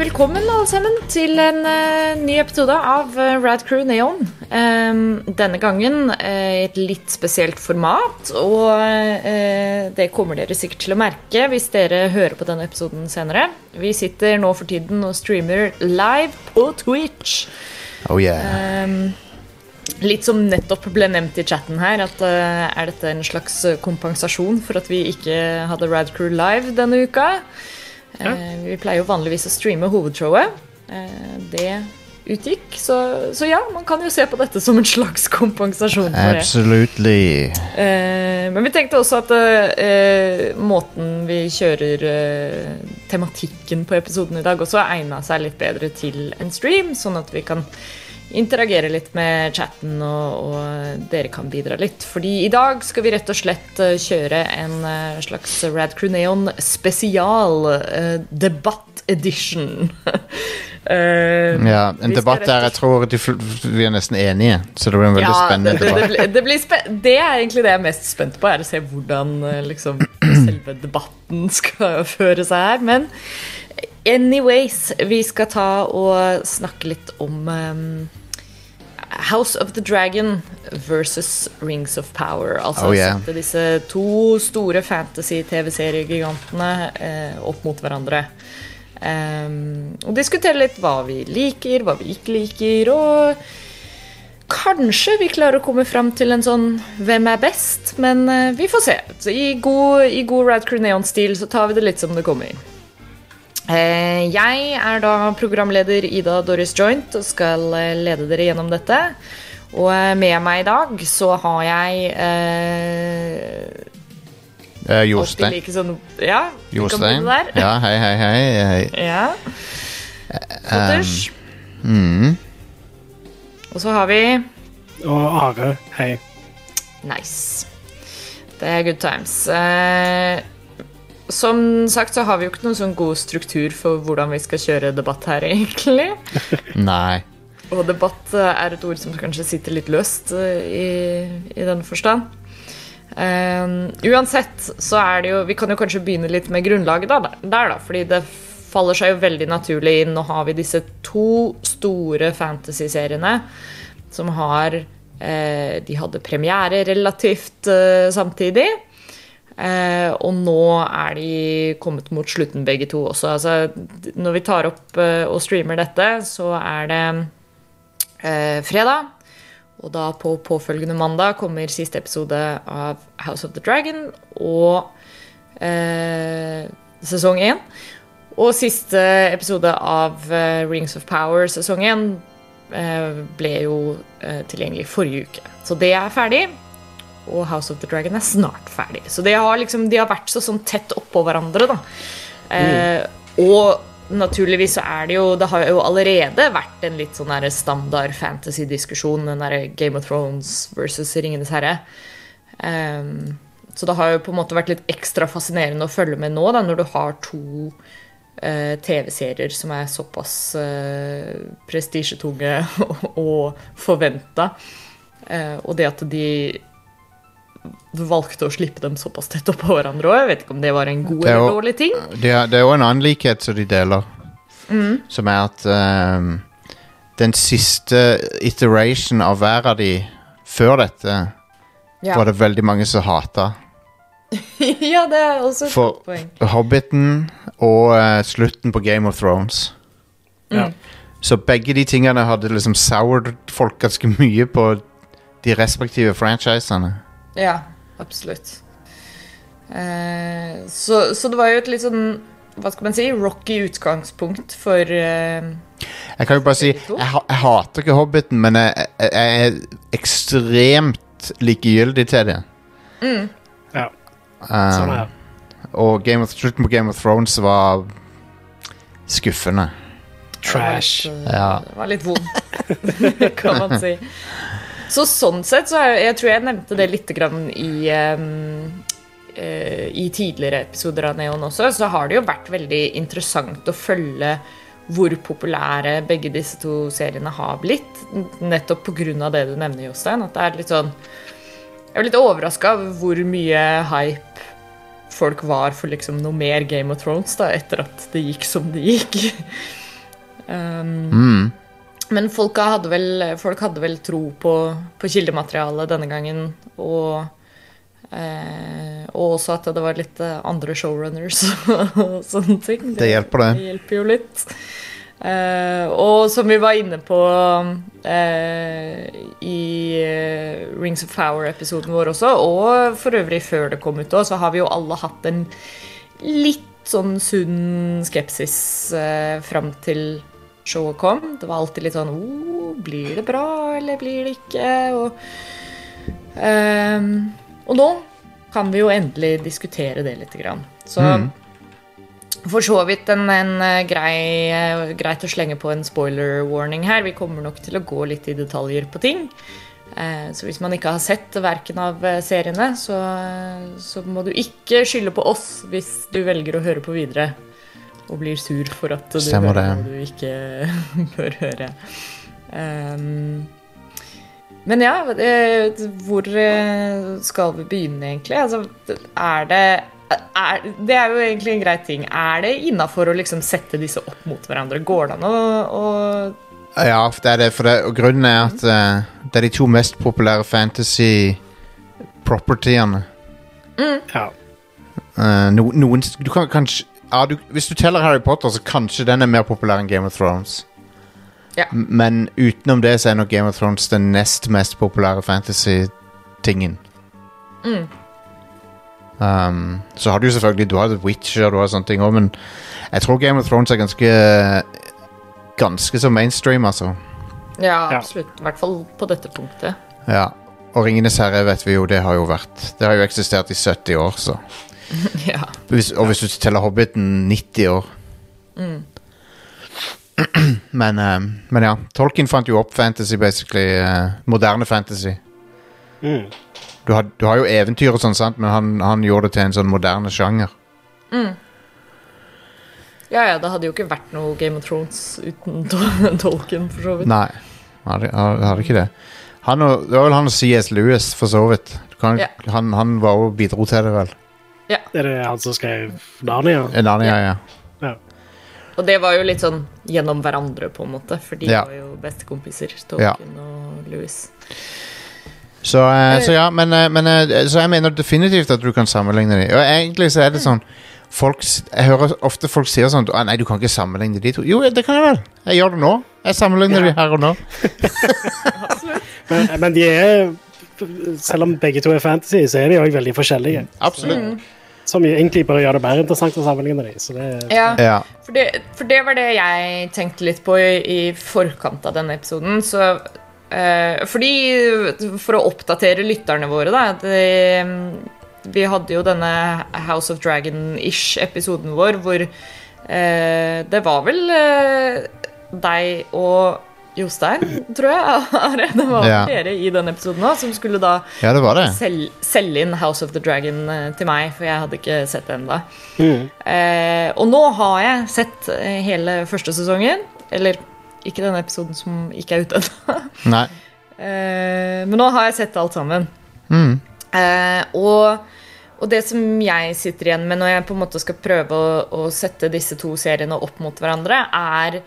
velkommen alle sammen til en uh, ny episode av eh, Rad Crew Neon. Um, denne gangen i i et litt spesielt format, og uh, det kommer dere sikkert til å merke hvis dere hører på denne episoden senere. Vi sitter nå for tiden og streamer live på Twitch. Oh yeah. Um, litt som nettopp ble nevnt i chatten her, at uh, er dette en slags kompensasjon for at vi ikke hadde Rad Crew live denne uka? Eh, vi pleier jo vanligvis å streame hovedshowet. Eh, det utgikk, så, så ja, man kan jo se på dette som en slags kompensasjon for det. Absolutely. Eh, men vi tenkte også at måten vi kjører tematikken på episoden i dag, også egna seg litt bedre til en stream, sånn at vi kan interagere litt med chatten, og, og dere kan bidra litt. Fordi i dag skal vi rett og slett eh, kjøre en eh, slags Rad Crew Neon spesial eh, debatt edition. uh, Ja, en debatt der jeg tror de, vi er nesten enige, så det blir en veldig spennende det, debatt. det, det, blir spe det er egentlig det jeg er mest spent på, er å se hvordan liksom, selve debatten skal føre seg her. Men anyways, vi skal ta og snakke litt om um, House of the Dragon versus Rings of Power. Altså Oh, yeah. sette disse to store fantasy-TV-seriegigantene eh, opp mot hverandre. Um, og diskutere litt hva vi liker, hva vi ikke liker, og kanskje vi klarer å komme fram til en sånn hvem er best, men eh, vi får se. Så I god, i god Rad Crew Neon-stil så tar vi det litt som det kommer. Eh, jeg er da programleder Ida Doris Joint og skal eh, lede dere gjennom dette. Og eh, med meg i dag så har jeg eh, Eh, Jostein. like sånn Ja, Jostein. Ja, hei, hei, hei. hei. Ja. Fotters. Mm. Og så har vi Og Are, hei. Nice. Det er good times. Eh, som sagt så har vi jo ikke noen sånn god struktur for hvordan vi skal kjøre debatt her, egentlig. Nei. Og debatt eh, er et ord som kanskje sitter litt løst eh, i, i den forstand. Um, uansett så er det jo Vi kan jo kanskje begynne litt med grunnlaget da, der, da. Fordi det faller seg jo veldig naturlig inn. Nå har vi disse to store fantasy-seriene som har eh, De hadde premiere relativt eh, samtidig. Eh, og nå er de kommet mot slutten, begge to også. Altså, når vi tar opp eh, og streamer dette, så er det eh, fredag. Og da på påfølgende mandag kommer siste episode av House of the Dragon og eh, sesong én. Og siste episode av eh, Rings of Power sesong én eh, ble jo tilgjengelig forrige uke. Så det er ferdig. Og House of the Dragon er snart ferdig. Så de har, liksom, de har vært så sånn tett oppå hverandre, da. Eh, og naturligvis så er det jo Det har jo allerede vært en litt sånn standard fantasy-diskusjon, den derre Game of Thrones versus Ringenes herre. Ehm, så det har jo på en måte vært litt ekstra fascinerende å følge med nå, da, når du har to eh, TV-serier som er såpass uh, prestisjetunge og, og forventa. Eh, og det at de valgte å slippe dem såpass tett oppå hverandre òg. Jeg vet ikke om det var en god er eller også, dårlig ting. Det er, det er en annen likhet som de deler, som er at um, den siste iteration av hver av de før dette Ja, var det veldig mange som hata. ja det er også et For poeng. Hobbiten og uh, slutten på Game of Thrones. Ja. Så begge de tingene hadde liksom soured folk ganske mye på de respektive franchisene. Ja, absolutt. Eh, så, så det var jo et litt sånn hva skal man si, rocky utgangspunkt for eh, Jeg kan jo bare si Jeg, jeg hater ikke Hobbiten, men jeg, jeg, er ekstremt likegyldig til det. Ja, Um, sånn er det. og Game of, slutten på Game of Thrones var skuffende. Trash. Det var litt, eh, Ja. det var litt vondt, kan man si. Så sånn sett så er, Jeg tror jeg nevnte det litt grann i um, I tidligere episoder av Neon også, så har det jo vært veldig interessant å følge hvor populære begge disse to seriene har blitt. Nettopp pga. det du nevner, Jostein. At det er litt sånn Jeg er litt overraska over hvor mye hype folk var for liksom noe mer Game of Thrones da, etter at det gikk som det gikk. Um, Mm. Men folk hadde vel, folk hadde vel tro på, på kildematerialet denne gangen, og eh, og også at det var litt eh, andre showrunners og sånne ting. Det hjelper, det. Det hjelper jo litt. Eh, og som vi var inne på eh, i eh, Rings of Power-episoden vår også, og for øvrig før det kom ut òg, så har vi jo alle hatt en litt sånn sunn skepsis eh, fram til showet kom. Det var alltid litt sånn oh, Blir det bra, eller blir det ikke? Og, ehm, og nå kan vi jo endelig diskutere det litt. Grann. Så Mm. for så vidt en, en eh, grei, eh, greit å slenge på en spoiler warning her. Vi kommer nok til å gå litt i detaljer på ting. Eh, Så hvis man ikke har sett verken av seriene, så, så må du ikke skylde på oss hvis du velger å høre på videre og blir sur for at du Stemmer hører det. noe du ikke bør høre. Um, men ja, eh, hvor eh, skal vi begynne, egentlig? Altså, er det er, Det er jo egentlig en grei ting. Er det innafor å liksom sette disse opp mot hverandre? Går det an å, å Ja, for det er det. For det og grunnen er at uh, det er de to mest populære fantasy-propertyene. Ja. Uh, no, noen Du kan kanskje ja, du, Hvis du teller Harry Potter, så kanskje den er mer populær enn Game of Thrones. Ja. M- Men utenom det så er nok Game of Thrones den nest mest populære fantasy-tingen. Mm. Um, så har du jo selvfølgelig Du har The Witcher, du har sånne ting òg, men jeg tror Game of Thrones er ganske Ganske så mainstream, altså. Ja, Ja. absolutt. I hvert fall på dette punktet. Ja. Og Ringenes herre vet vi jo, det har jo vært Det har jo eksistert i 70 år, så. ja. Hvis, og hvis du teller Hobbiten 90 år. Mm. Men, uh, men ja, Tolkien fant jo opp fantasy, basically. Uh, moderne fantasy. Mm. Du har, du har jo eventyr og sånn, sant, men han, han gjorde det til en sånn moderne sjanger. Mm. Ja, ja, det hadde jo ikke vært noe Game of Thrones uten Tolkien, for så vidt. Nei, hadde, hadde ikke det. Han og, det var vel han og C.S. Lewis, for så vidt. Kan, Ja. han, han var jo bidro til det, vel. Er det han som skrev Narnia? Narnia, ja, ja. Ja. Og det var jo litt sånn gjennom hverandre, på en måte, for de Ja. var jo bestekompiser, Tolkien og Louis. Så, eh, så ja, men, eh, men eh, Så jeg mener definitivt at du kan sammenligne dem. Og egentlig så er det sånn folk, Jeg hører ofte folk sier sånn ah, Nei, du kan ikke sammenligne de to. Jo, det kan jeg vel. Jeg gjør det nå. Jeg sammenligner Ja. de her og nå. Men, men de er Selv om begge to er fantasy, så er de òg veldig forskjellige. Absolutt. Som egentlig bare gjør det mer interessant å sammenligne dem. Så det, Ja, Ja. for det, for det var det jeg tenkte litt på i, i forkant av denne episoden. Så eh, Fordi For å oppdatere lytterne våre, da det, Vi hadde jo denne House of Dragon-ish-episoden vår hvor eh, det var vel eh, deg og Jostein, tror jeg. Det var Ja. flere i den episoden òg, som skulle da ja, det det. sel selge inn House of the Dragon eh, til meg, for jeg hadde ikke sett det ennå. mm. Eh, og nå har jeg sett eh, hele første sesongen. Eller ikke denne episoden som ikke er ute ennå. Eh, men nå har jeg sett alt sammen. Mm. Eh, og, og det som jeg sitter igjen med når jeg på en måte skal prøve å, å sette disse to seriene opp mot hverandre, er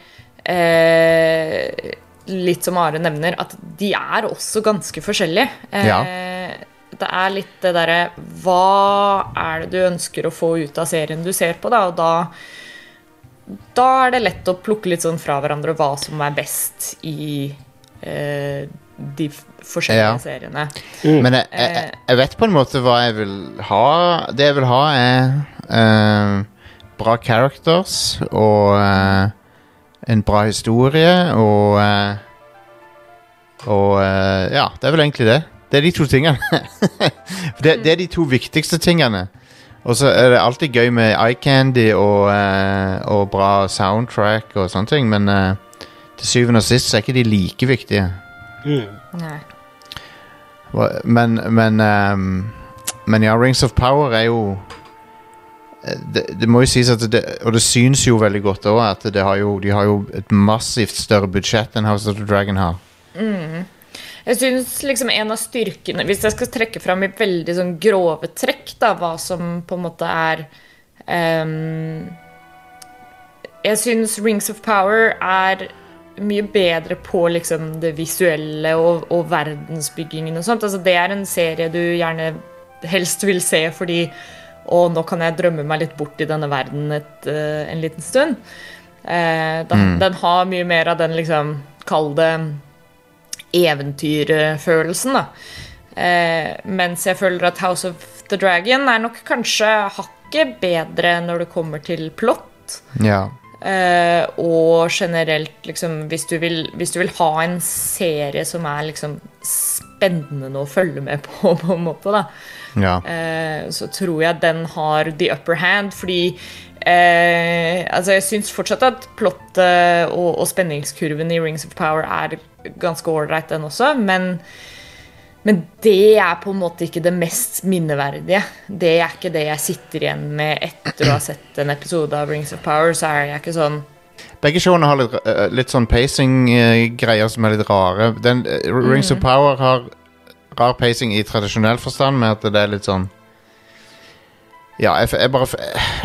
eh, litt som Are nevner, at de er også ganske forskjellige. Eh, Ja. Det er litt det derre Hva er det du ønsker å få ut av serien du ser på, da? Og da da er det lett å plukke litt sånn fra hverandre hva som er best i eh, de forskjellige Ja. seriene. Men jeg, jeg, jeg vet på en måte hva jeg vil ha. Det jeg vil ha, er eh, bra characters og eh, en bra historie og uh, Og uh, ja, det er vel egentlig det. Det er de to tingene. For det, det er de to viktigste tingene. Og så er det alltid gøy med eye candy og, uh, og bra soundtrack og sånne ting, men til syvende og sist så er ikke de like viktige. Mm. Nei. Men, men, um, men ja, Rings of Power er jo det, det må jo sies at det, Og det syns jo veldig godt òg at har jo, de har jo et massivt større budsjett enn House of the Dragon har. Jeg synes liksom en av styrkene Hvis jeg skal trekke fram i veldig sånn grove trekk, da, hva som på en måte er um, jeg syns Rings of Power er mye bedre på liksom det visuelle og, og verdensbyggingen og sånt. Altså, det er en serie du gjerne helst vil se fordi Å, nå kan jeg drømme meg litt bort i denne verden et, uh, en liten stund. Uh, da, mm. Den har mye mer av den liksom Kall det eventyrfølelsen, da. Uh, mens jeg føler at House of the Dragon er nok kanskje hakket bedre når det kommer til plott. Ja. Uh, og generelt, liksom, hvis du, vil, hvis du, vil, ha en serie som er liksom spennende å følge med på, på en måte, da, ja. eh, så tror jeg den har the upper hand. Fordi eh, altså jeg syns fortsatt at plottet og, og, spenningskurven i Rings of Power er ganske ålreit, den også, men men det er på en måte ikke det mest minneverdige. Det er ikke det jeg sitter igjen med etter å ha sett en episode av Rings of Power. så er jeg ikke sånn Begge showene har litt, uh, litt sånn pacing-greier som er litt rare. Den, uh, Rings mm. of Power har rar pacing i tradisjonell forstand, med at det er litt sånn Ja, jeg, jeg bare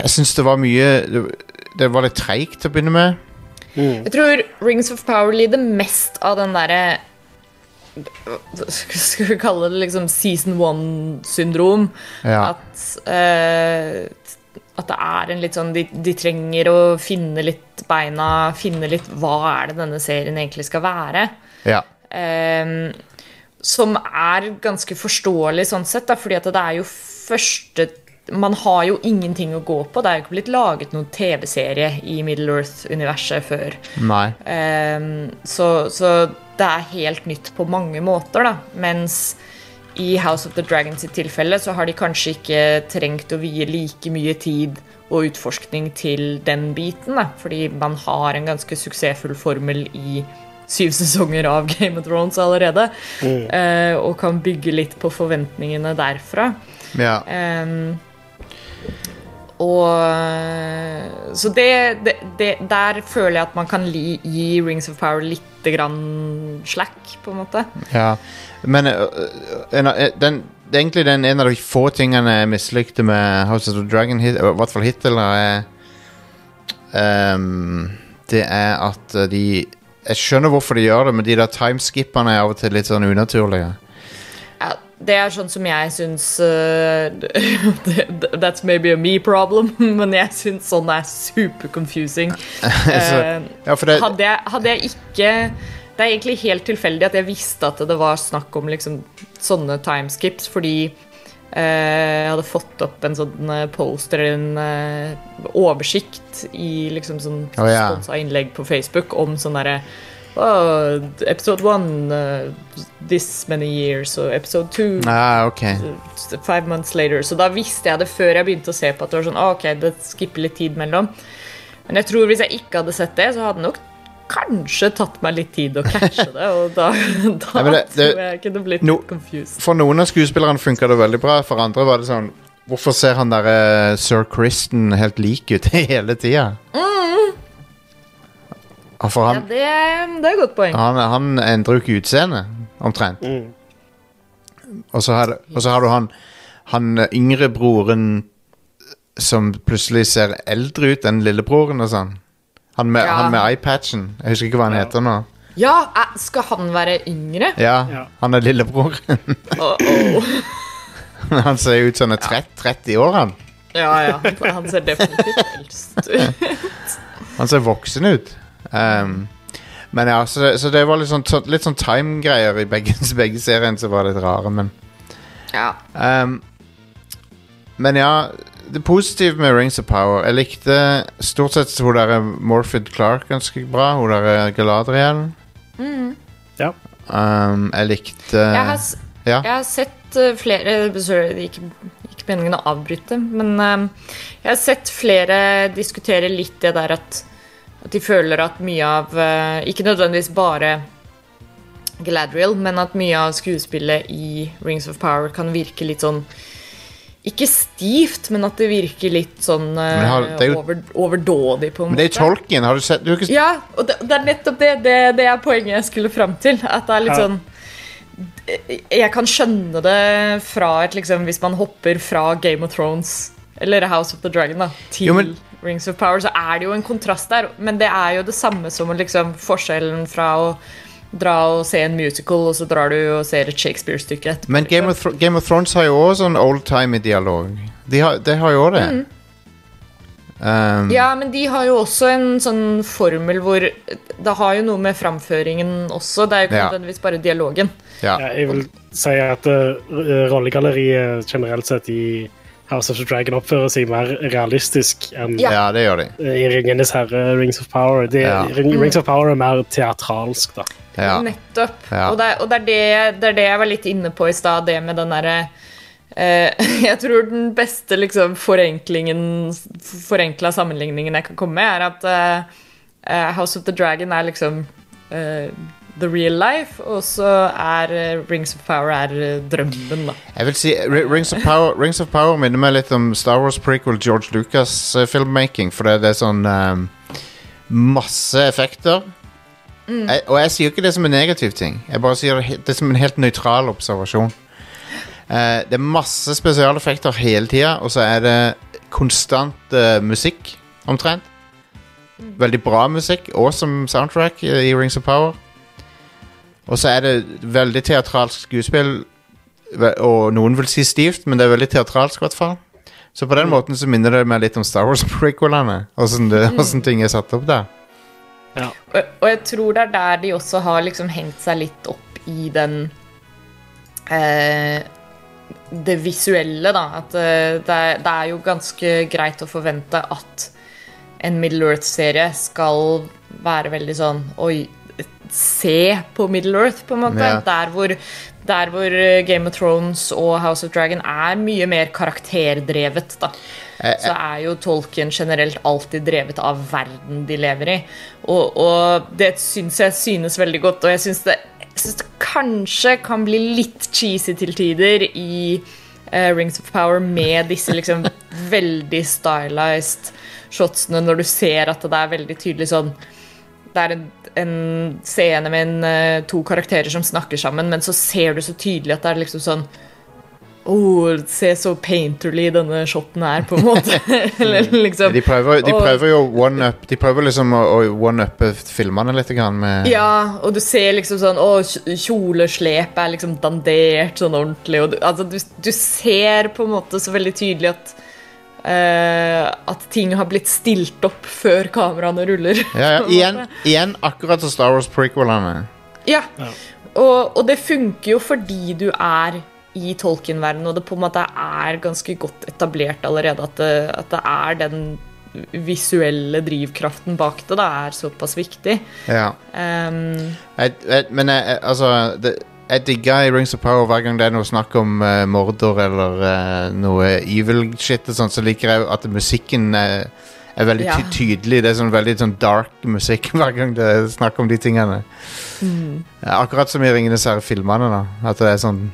Jeg syns det var mye Det, det var litt treigt til å begynne med. Mm. Jeg tror Rings of Power lider mest av den derre skal vi kalle det liksom season one-syndrom. Ja. At, uh, at det er en litt sånn de, de, trenger å finne litt beina, finne litt hva er det denne serien egentlig skal være. Ja. Um, som er ganske forståelig sånn sett, da, fordi at det er jo første man har jo ingenting å gå på. Det er jo ikke blitt laget noen TV-serie i Middle Earth-universet før. Nei. Um, så, så, det er helt nytt på mange måter, da. Mens i House of the Dragons i tilfelle så har de kanskje ikke trengt å vie like mye tid og utforskning til den biten, da. Fordi man har en ganske suksessfull formel i syv sesonger av Game of Thrones allerede. Mm. Eh, og kan bygge litt på forventningene derfra. Ja. Eh, og Så det, det, det, Der føler jeg at man kan li, gi Rings of Power litt grann slack, på en måte. Ja, men en, den, det er egentlig den en av de få tingene jeg mislikte med House of the Dragon, i hvert fall hittil, er um, Det er at de Jeg skjønner hvorfor de gjør det, men de der timeskippene er av og til litt sånn unaturlige. Ja, det er sånn som jeg syns uh, That's maybe a me problem, men jeg syns sånn er super confusing. Uh, ja, det, hadde, hadde, jeg, ikke Det er egentlig helt tilfeldig at jeg visste at det var snakk om liksom, sånne timeskips, fordi jeg hadde fått opp en sånn poster eller en oversikt i liksom sånn oh, ja. innlegg på Facebook om sånn derre oh, episode one uh, this many years, og episode two ah, okay. five months later. Så da visste jeg det før jeg begynte å se på at det var sånn, ok, det skipper litt tid mellom. Men jeg tror hvis jeg ikke hadde sett det, så hadde nok kanskje tatt meg litt tid å catche det. Og da, da Nei, det, det, tror jeg kunne blitt no, litt confused. For noen av skuespillerne funka det veldig bra, for andre var det sånn Hvorfor ser han derre uh, sir Kristen helt lik ut hele tida? Mm. For han, ja, det, det er et godt poeng. Han, han endrer jo ikke utseende, omtrent. Mm. Og, så har, og, så har, du han, han yngre broren som plutselig ser eldre ut enn lillebroren og sånn. Han med, ja. med eyepatchen. Jeg husker ikke hva han ja. heter nå. Ja, skal han være yngre? Ja, ja. han er lillebroren. oh, oh. han ser jo ut som han er 30, 30 år, han. Ja, ja. Han ser definitivt eldst ut. han ser voksen ut. Um, men ja, så det, så det var litt sånn, litt sånn time-greier i begge, begge seriene som var litt rare, men Ja. Um, men ja, det positive med Rings of Power Jeg likte stort sett hun der Morfid Clark ganske bra. Hun der Galadriel. Mm. Ja. Um, jeg likte jeg har, ja. jeg har, sett uh, flere Sorry, ikke, ikke meningen å avbryte, men um, jeg har sett flere diskutere litt det der at at de føler at mye av uh, Ikke nødvendigvis bare Galadriel, men at mye av skuespillet i Rings of Power kan virke litt sånn ikke stivt, men at det virker litt sånn uh, jo, over, overdådig, på en men måte. Men det er tolken, har du sett du ikke... Ja, og det, det, er nettopp det, det. Det er poenget jeg skulle fram til. At det er litt ja. sånn Jeg kan skjønne det fra et liksom Hvis man hopper fra Game of Thrones eller House of the Dragon da, til jo, men, Rings of Power, så er det jo en kontrast der. Men det er jo det samme som liksom forskjellen fra å dra og se en musical, og så drar du og ser et Shakespeare-stykke etterpå. Men Game of, Thro Game of Thrones har jo også sånn oldtimey-dialog. De har, de har jo òg det. Um, Ja, men de har jo også en sånn formel hvor Det har jo noe med framføringen også. Det er jo ikke Ja. nødvendigvis bare dialogen. ja. Ja, jeg vil si at uh, rollegalleriet generelt sett i House of the Dragon oppfører seg mer realistisk enn Ja. ja, det gjør de. uh, i Ringenes herre, Rings of Power. De, Ja. Ring, Rings of Power er mer teatralsk, da. Ja. Nettopp. Ja. Og, det, er- og det, er det, det er det jeg var litt inne på i stad, det med den derre eh, Jeg tror den beste liksom, forenklingen Forenkla sammenligningen jeg kan komme med, er at eh, eh, House of the Dragon er liksom eh, the real life, og så er eh, Rings of Power er eh, drømmen, da. Jeg vil si Rings of Power Rings of Power minner meg litt om Star Wars prequel George Lucas eh, filmmaking, for det, det er sånn um, masse effekter. Jeg, og jeg sier ikke det som en negativ ting. Jeg bare sier det det som en helt nøytral observasjon. Uh, det er masse spesialeffekter hele tida, og så er det konstant uh, musikk, omtrent. Veldig bra musikk. Awesome soundtrack i Rings of Power. Og så er det veldig teatralsk skuespill, og noen vil si stivt, men det er veldig teatralsk i hvert fall. Så på den måten så minner det meg litt om Star Wars-prequelene. Åssen det- åssen ting er satt opp der. Ja. Og, og jeg tror det er der de også har liksom hengt seg litt opp i den eh, Det visuelle, da. At eh, det, er, det er jo ganske greit å forvente at en Middle Earth-serie skal være veldig sånn Oi, se på Middle Earth, på en måte. Ja. Der, hvor, der hvor eh, Game of Thrones og House of Dragon er mye mer karakterdrevet, da så er jo tolken generelt alltid drevet av verden de lever i. Og, og det syns jeg synes veldig godt, og jeg syns det, det kanskje kan bli litt cheesy til tider i uh, Rings of Power med disse liksom veldig stylized shotsene når du ser at det er veldig tydelig sånn det er en, en scene med en, eh, to karakterer som snakker sammen, men så ser du så tydelig at det er liksom sånn Oh, se så painterly denne shoten er, på en måte. Eller liksom De prøver, de prøver jo one-up De prøver liksom å, å one-uppe filmene litt grann med Ja, og du ser liksom sånn Å, oh, kjoleslep er liksom dandert sånn ordentlig. Og du, altså, du, du ser på en måte så veldig tydelig at At ting har blitt stilt opp før kameraene ruller. Ja, ja, igjen, igjen akkurat som Star Wars-prequelene. Ja. Ja. Og, og det funker jo fordi du er i Tolkien-verdenen, og det på en måte er ganske godt etablert allerede at det, at det er den visuelle drivkraften bak det det er såpass viktig. Ja. Um, Jeg, jeg, men jeg, jeg, altså det, Jeg digger i Rings of Power hver gang det er noe snakk om uh, Mordor eller uh, noe evil shit, og sånt, så liker jeg at musikken er, er veldig Ja. ty tydelig. Det er sånn veldig sånn dark musikk hver gang det er snakk om de tingene. Mm. akkurat som i Ringenes herre-filmene. da At det er sånn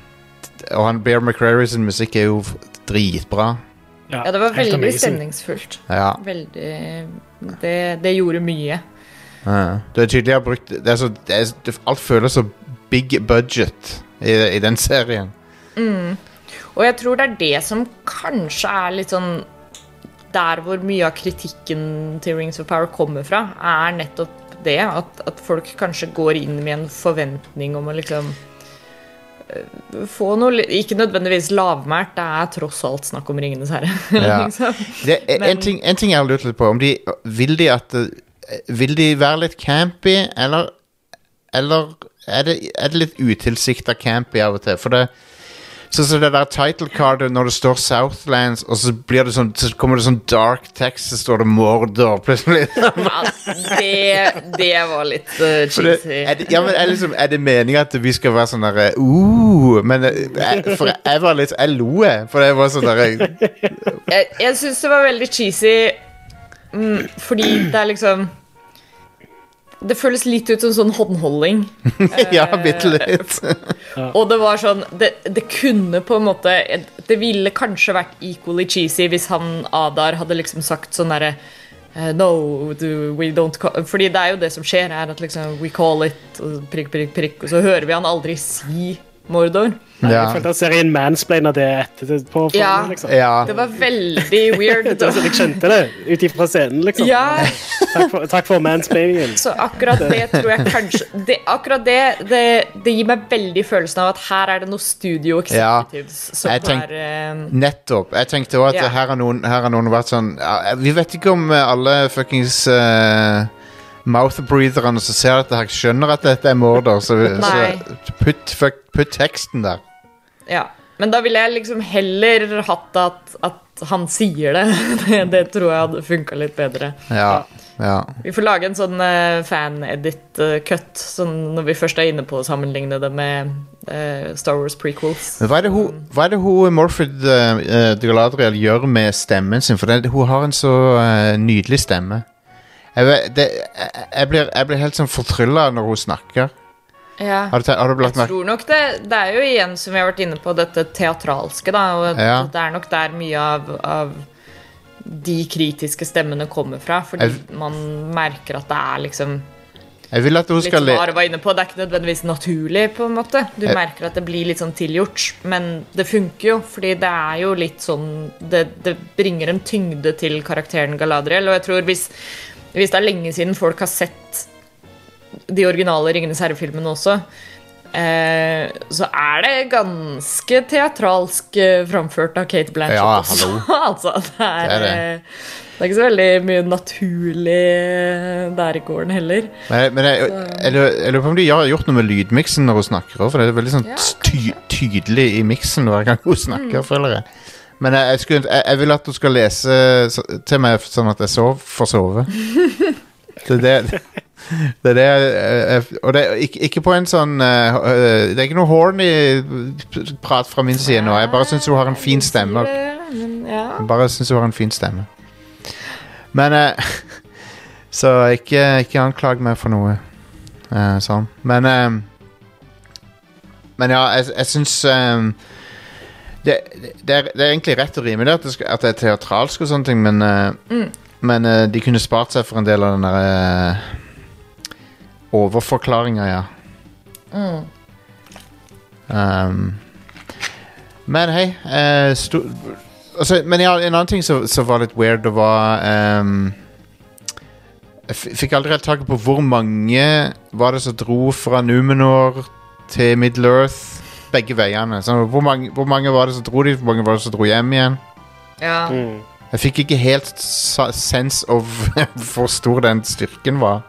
Og han Bear McCrary sin musikk er jo dritbra. ja, det var veldig stemningsfullt. Ja. Veldig Det, det gjorde mye. Ja. Det er tydelig jeg har brukt det er så, det er, Alt føles så big budget i, i den serien. Og jeg tror det er det som kanskje er litt sånn Der hvor mye av kritikken til Rings of Power kommer fra, er nettopp det. At, at folk kanskje går inn med en forventning om å liksom øh, få noe Ikke nødvendigvis lavmælt, det er tross alt snakk om Ringenes herre. Ja. liksom. Det, en, Men- ting, en ting jeg har lurt litt på om de, Vil de at Vil de være litt campy Eller Eller er det, er det litt utilsikta campy av og til For det Sånn som det der title cardet når det står Southlands Og så, blir det sånn, så kommer det sånn dark text Så står det Mordor plutselig Ja, det, det var litt uh, cheesy. er, det, ja, men er, liksom, er det meningen at vi skal være sånn der uh, Men eh, jeg, For jeg var litt Jeg lo jeg For det var sånn der Jeg, jeg syns det var veldig cheesy mm, fordi det er liksom Det føles litt ut som sånn håndholding. Ja, bitte litt Og det var sånn det, det kunne på en måte Det ville kanskje vært equally cheesy hvis han Adar hadde liksom sagt sånn derre eh, No, do, we don't call Fordi det er jo det som skjer, er at liksom We call it og prikk, prikk, prikk, og så hører vi han aldri si Mordor. Jeg følte at serien mansplaina det etterpå. Ja. liksom. ja. Det var veldig weird. Det sånn, jeg skjønte det ut ifra scenen, liksom. Ja, Takk for, takk for mansplainingen. så akkurat det tror jeg kanskje det, Akkurat det, det, det gir meg veldig følelsen av at her er det noe studio executives som Jeg tenk- er uh, Nettopp. Jeg tenkte også at Ja. her, har noen, her har noen vært sånn ja, Vi vet ikke om alle fuckings uh, mouth-breatherne som ser dette, her skjønner at dette er morder, så, Nei. så putt, fuck, putt teksten der. Ja. Men da ville jeg liksom heller hatt at, at han sier det. det. Det tror jeg hadde funka litt bedre. Ja. ja. Vi får lage en sånn uh, fan-edit-cut sånn når vi først er inne på å sammenligne det med uh, Star Wars prequels. Men hva er det hun, hva er det hun Morfrid uh, Galadriel gjør med stemmen sin? For det, hun har en så eh, nydelig stemme. Jeg, det, jeg, jeg, blir, jeg blir helt sånn fortrylla når hun snakker. Ja. Har du, har du Jeg tror nok det Det er jo igjen, som vi har vært inne på, dette teatralske, da. Og Ja. det er nok der mye av, av de kritiske stemmene kommer fra. Fordi Jeg- man merker at det er liksom Jeg vil at hun Litt skal. Are var inne på, det er ikke nødvendigvis naturlig, på en måte. Du merker at det blir litt sånn tilgjort, men det funker jo, fordi det er jo litt sånn Det, det bringer en tyngde til karakteren Galadriel, og jeg tror hvis, hvis det er lenge siden folk har sett de originale Ringenes herre-filmene også, eh, så er det ganske teatralsk eh, framført av Kate Blanchett Ja, også. altså, det er, Det er det. eh, det er ikke så veldig mye naturlig der i gården heller. Men, men jeg, lurer- jeg lurer på om de har gjort noe med lydmiksen når hun snakker òg, For det er veldig sånn Ja, ty tydelig i miksen hver gang hun snakker, Mm. føler jeg. Men jeg, jeg, skulle, jeg, jeg vil at hun skal lese så- til meg sånn at jeg sov, får sove. Det er det, det er det jeg- jeg- Og det er ikke, ikke på en sånn eh, eh, Det er ikke noe horny prat fra min side nå. Jeg bare syns hun har en fin stemme. Men ja. Jeg bare syns hun har en fin stemme. Men eh, Så ikke, ikke anklag meg for noe eh, sånn. Men eh, Men ja, jeg, jeg syns eh, det, det, er, det er egentlig rett og rimelig at det, skal, at er teatralsk og sånne ting, men mm. Men uh, de kunne spart seg for en del av den derre uh, overforklaringa, ja. Um, men hei eh, sto, altså, Men ja, en annen ting som som var litt weird, det var um, Jeg fikk aldri helt taket på hvor mange var det som dro fra Numenor til Middle Earth begge veiene. Så, hvor, mange, hvor mange var det som dro dit, hvor mange var det som dro hjem igjen? ja. Mm. Jeg fikk ikke helt sense of hvor stor den styrken var.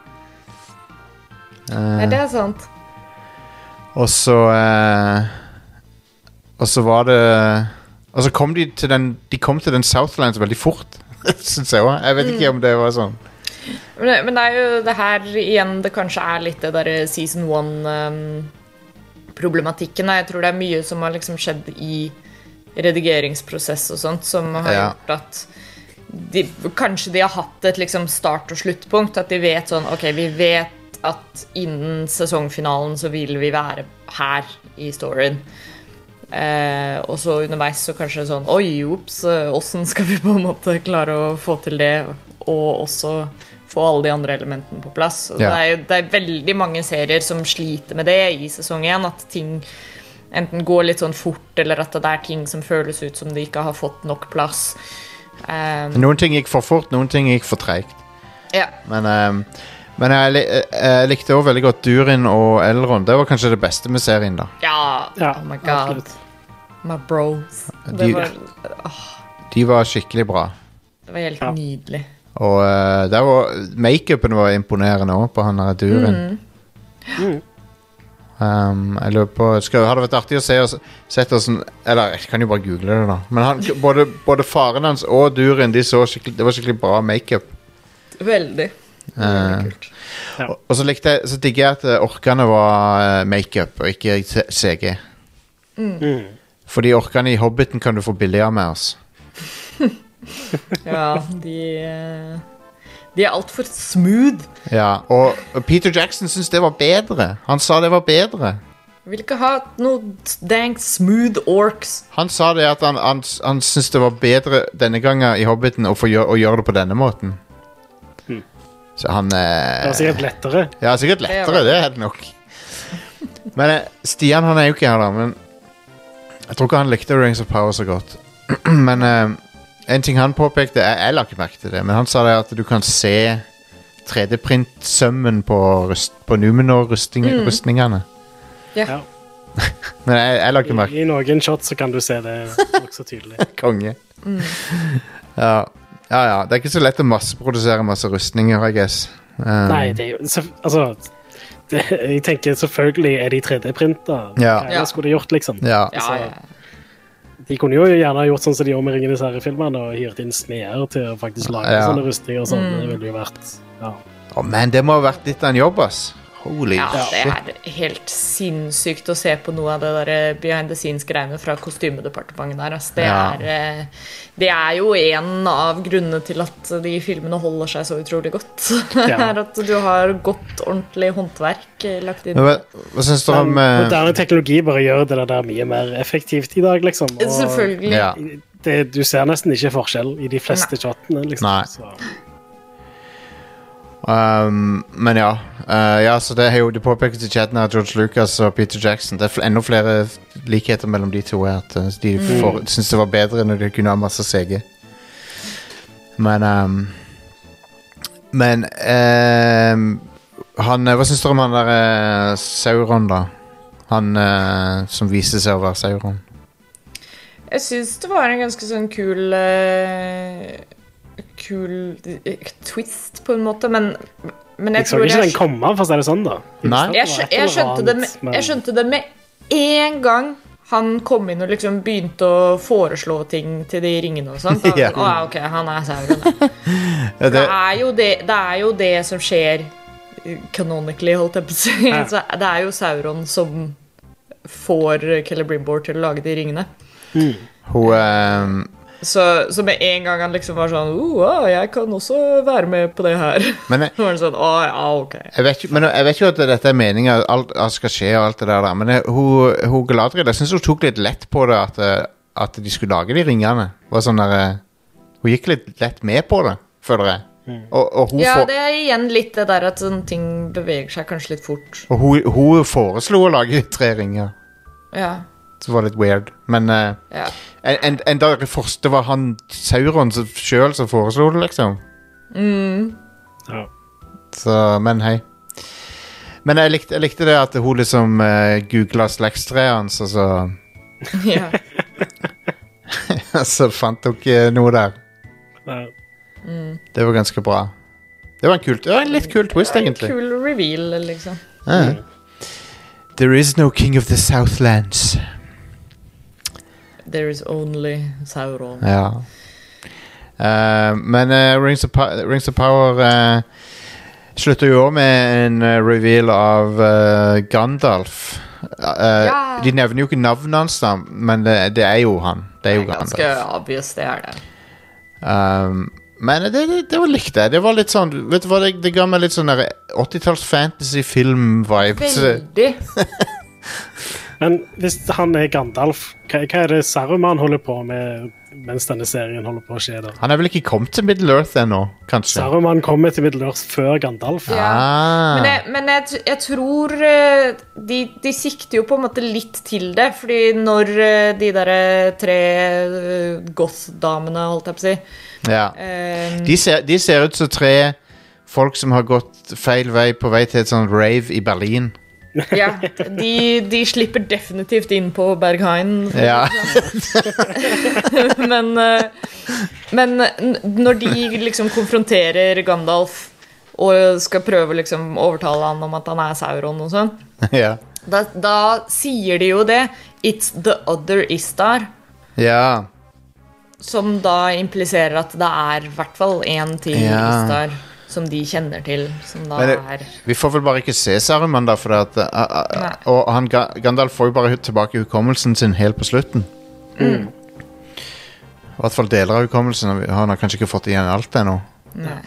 Nei, Eh, det er sant. og så eh, Og så var det Og så kom de til den De kom til den Southlands veldig fort, syns jeg òg. Jeg vet ikke om det var sånn. Men det, men det er jo det her igjen det kanskje er litt det derre season one-problematikken. jeg tror det er mye som har liksom skjedd i redigeringsprosess og sånt, som har Ja. gjort at de, kanskje de har hatt et liksom start- og sluttpunkt. At de vet sånn Ok, vi vet at innen sesongfinalen så vil vi være her i storyen. Eh, og så underveis så kanskje sånn Oi, ops, åssen skal vi på en måte klare å få til det? Og også få alle de andre elementene på plass. Og Ja. det, er jo, det er veldig mange serier som sliter med det i sesong én. At ting enten går litt sånn fort, eller at det er ting som føles ut som de ikke har fått nok plass. Um, Noen ting gikk for fort, noen ting gikk for treigt. ja. Men, um, men jeg, jeg, jeg likte også veldig godt Durin og Elrond. Det var kanskje det beste med serien. da ja. Ja, Oh my god. absolutt. My bros. De- Det var, De var skikkelig bra. det var helt Ja. nydelig. Og uh, der var makeupen var imponerende òg, på han der Durin. Mm. Um, jeg lurer på skal, Hadde vært artig å se oss, sett ossen Eller jeg kan jo bare google det, da. Men han, både, både faren hans og Durin De så skikkelig, Det var skikkelig bra makeup. Veldig. Uh, Veldig kult. Ja. og, og så likte jeg Så digger jeg at eh, orkene var makeup og ikke CG. Mm. Fordi orkene i Hobbiten kan du få billigere med oss. Ja, de De er altfor smooth. Ja, og Peter Jackson syntes det var bedre. Han sa det var bedre. Vil ikke ha noe dank smooth orcs. Han sa det at han, han, han syntes det var bedre denne gangen i Hobbiten å, få gjøre, å gjøre det på denne måten. Hmm. Så han Det eh, var sikkert lettere. Ja, sikkert lettere, Det det er det nok. Men eh, Stian han er jo ikke her, da. Men jeg tror ikke han likte Rings of Power så godt. men eh, en ting han påpekte Jeg, jeg la ikke merke til det, men han sa det at du kan se 3D-print-sømmen på, rust, på Numenor-rustningene. Ja. Ja. Men jeg, jeg la ikke merke I, I noen shots så kan du se det nokså tydelig. Konge. Ja. ja, ja. Det er ikke så lett å masseprodusere masse rustninger, I guess. Um, Nei, det er jo Altså det, Jeg tenker selvfølgelig er de 3D-printa. Ja. Hva Ja. skulle de gjort, liksom? Ja. Ja, Altså, ja. De kunne jo gjerne gjort sånn som de gjør med Ringenes herre-filmene, og hyrt inn smeder til å faktisk lage Ja. sånne rustninger og Mm. Det ville jo vært ja. oh, men det må ha vært litt av en jobb, ass. Holy Ja, det er helt sinnssykt å se på noe av det der behind the scenes-greiene fra kostymedepartementet der. Altså, Det, Ja. er, eh, det er jo en av grunnene til at de filmene holder seg så utrolig godt. Ja. At du har godt, ordentlig håndverk eh, lagt inn. Men Hva, hva syns du om eh, moderne teknologi bare gjør det der mye mer effektivt i dag, liksom. Og Selvfølgelig. Ja. det, du ser nesten ikke forskjell i de fleste shotene, liksom. Nei. Så, Um, men ja. Uh, ja, så det er jo det påpekes i chatten her, George Lucas og Peter Jackson. Det er fl enda flere likheter mellom de to. er At uh, de får, syns det var bedre når de kunne ha masse CG. Men um, Men um, han, Hva syns dere om han der uh, Sauron, da? Han uh, som viste seg å være Sauron. Jeg syns det var en ganske sånn kul eh, Kul eh, twist, på en måte, men, men jeg jeg så tror ikke jeg den komme, for å si det sånn, da. Jeg Nei. jeg, skjønte det med, jeg skjønte det med en gang han kom inn og liksom begynte å foreslå ting til de ringene og sånt. Da Ja. sånn, Å ja, ok, han er Sauron. ja." Ja, Det det, er jo det, det, er jo det som skjer eh, canonically, holdt jeg på å si. Ja. Det er jo Sauron som får Celebrimbor til å lage de ringene. hun um, Så, så med en gang han liksom var sånn oh, jeg kan også være med på det her. Men jeg, Så var han sånn, oh, ja, ok. Jeg vet, men jeg vet jo at dette er meninga, alt alt skal skje og alt det der, men jeg, hun, hun Galadriel, jeg syns hun tok litt lett på det, at, eh, at de skulle lage de ringene. Var sånn der, eh, hun gikk litt lett med på det, føler jeg. Og, og, hun, Ja, det er igjen litt det der at sånne ting beveger seg kanskje litt fort. og hun, hun foreslo å lage tre ringer, Ja, som var litt weird. Men uh, ja. En, en, en dag det var han Sauron sjøl som foreslo det, liksom. Ja. Så, men hei. Men jeg likte, jeg likte det at hun liksom uh, googla slektstreet hans, og så ja. så fant hun ikke noe der. Mm. Det var ganske bra. Det var en, kult, det en litt kul twist, egentlig. En Kul reveal, liksom. Ja. There is no king of the Southlands. There is only Sauron. Ja. Uh, men uh, Rings, of Rings of Power uh, slutter jo også med en reveal av Gandalf. Ja. De nevner jo ikke navnet hans, da, men det, det er jo han. Det er jo er ganske obvious, det er det. Um, men det, det, det var likt, det. Det var litt sånn Vet du hva, det, det ga meg litt sånn 80-talls fantasy-film-vibes. Veldig. Men hvis han er Gandalf, hva, hva er det Saruman holder på med mens denne serien holder på å skje? da? Han er vel ikke kommet til Middle Earth ennå, kanskje? Saruman kommer til Middle-Earth før Gandalf. Ja. Ah. Men, jeg, men jeg, jeg tror eh, de, de sikter jo på en måte litt til det. Fordi når eh, de derre tre eh, goth-damene, holdt jeg på å si ja. um, de, ser, de ser ut som tre folk som har gått feil vei på vei til et sånt rave i Berlin. Ja, de, de slipper definitivt inn på Berghain. Ja. men, eh, men når de liksom konfronterer Gandalf og skal prøve liksom overtale han om at han er Sauron og sånn, ja. da, da sier de jo det. It's the other Istar. ja. Som da impliserer at det er i hvert fall én til Ja. Istar som de kjenner til. Som da det, er vi får vel bare ikke se Saruman, da, for at, uh, uh, Og han, Ga- Gandalf får jo bare tilbake hukommelsen sin helt på slutten. Mm. I hvert fall deler av hukommelsen. Han har kanskje ikke fått igjen alt ennå. Nei.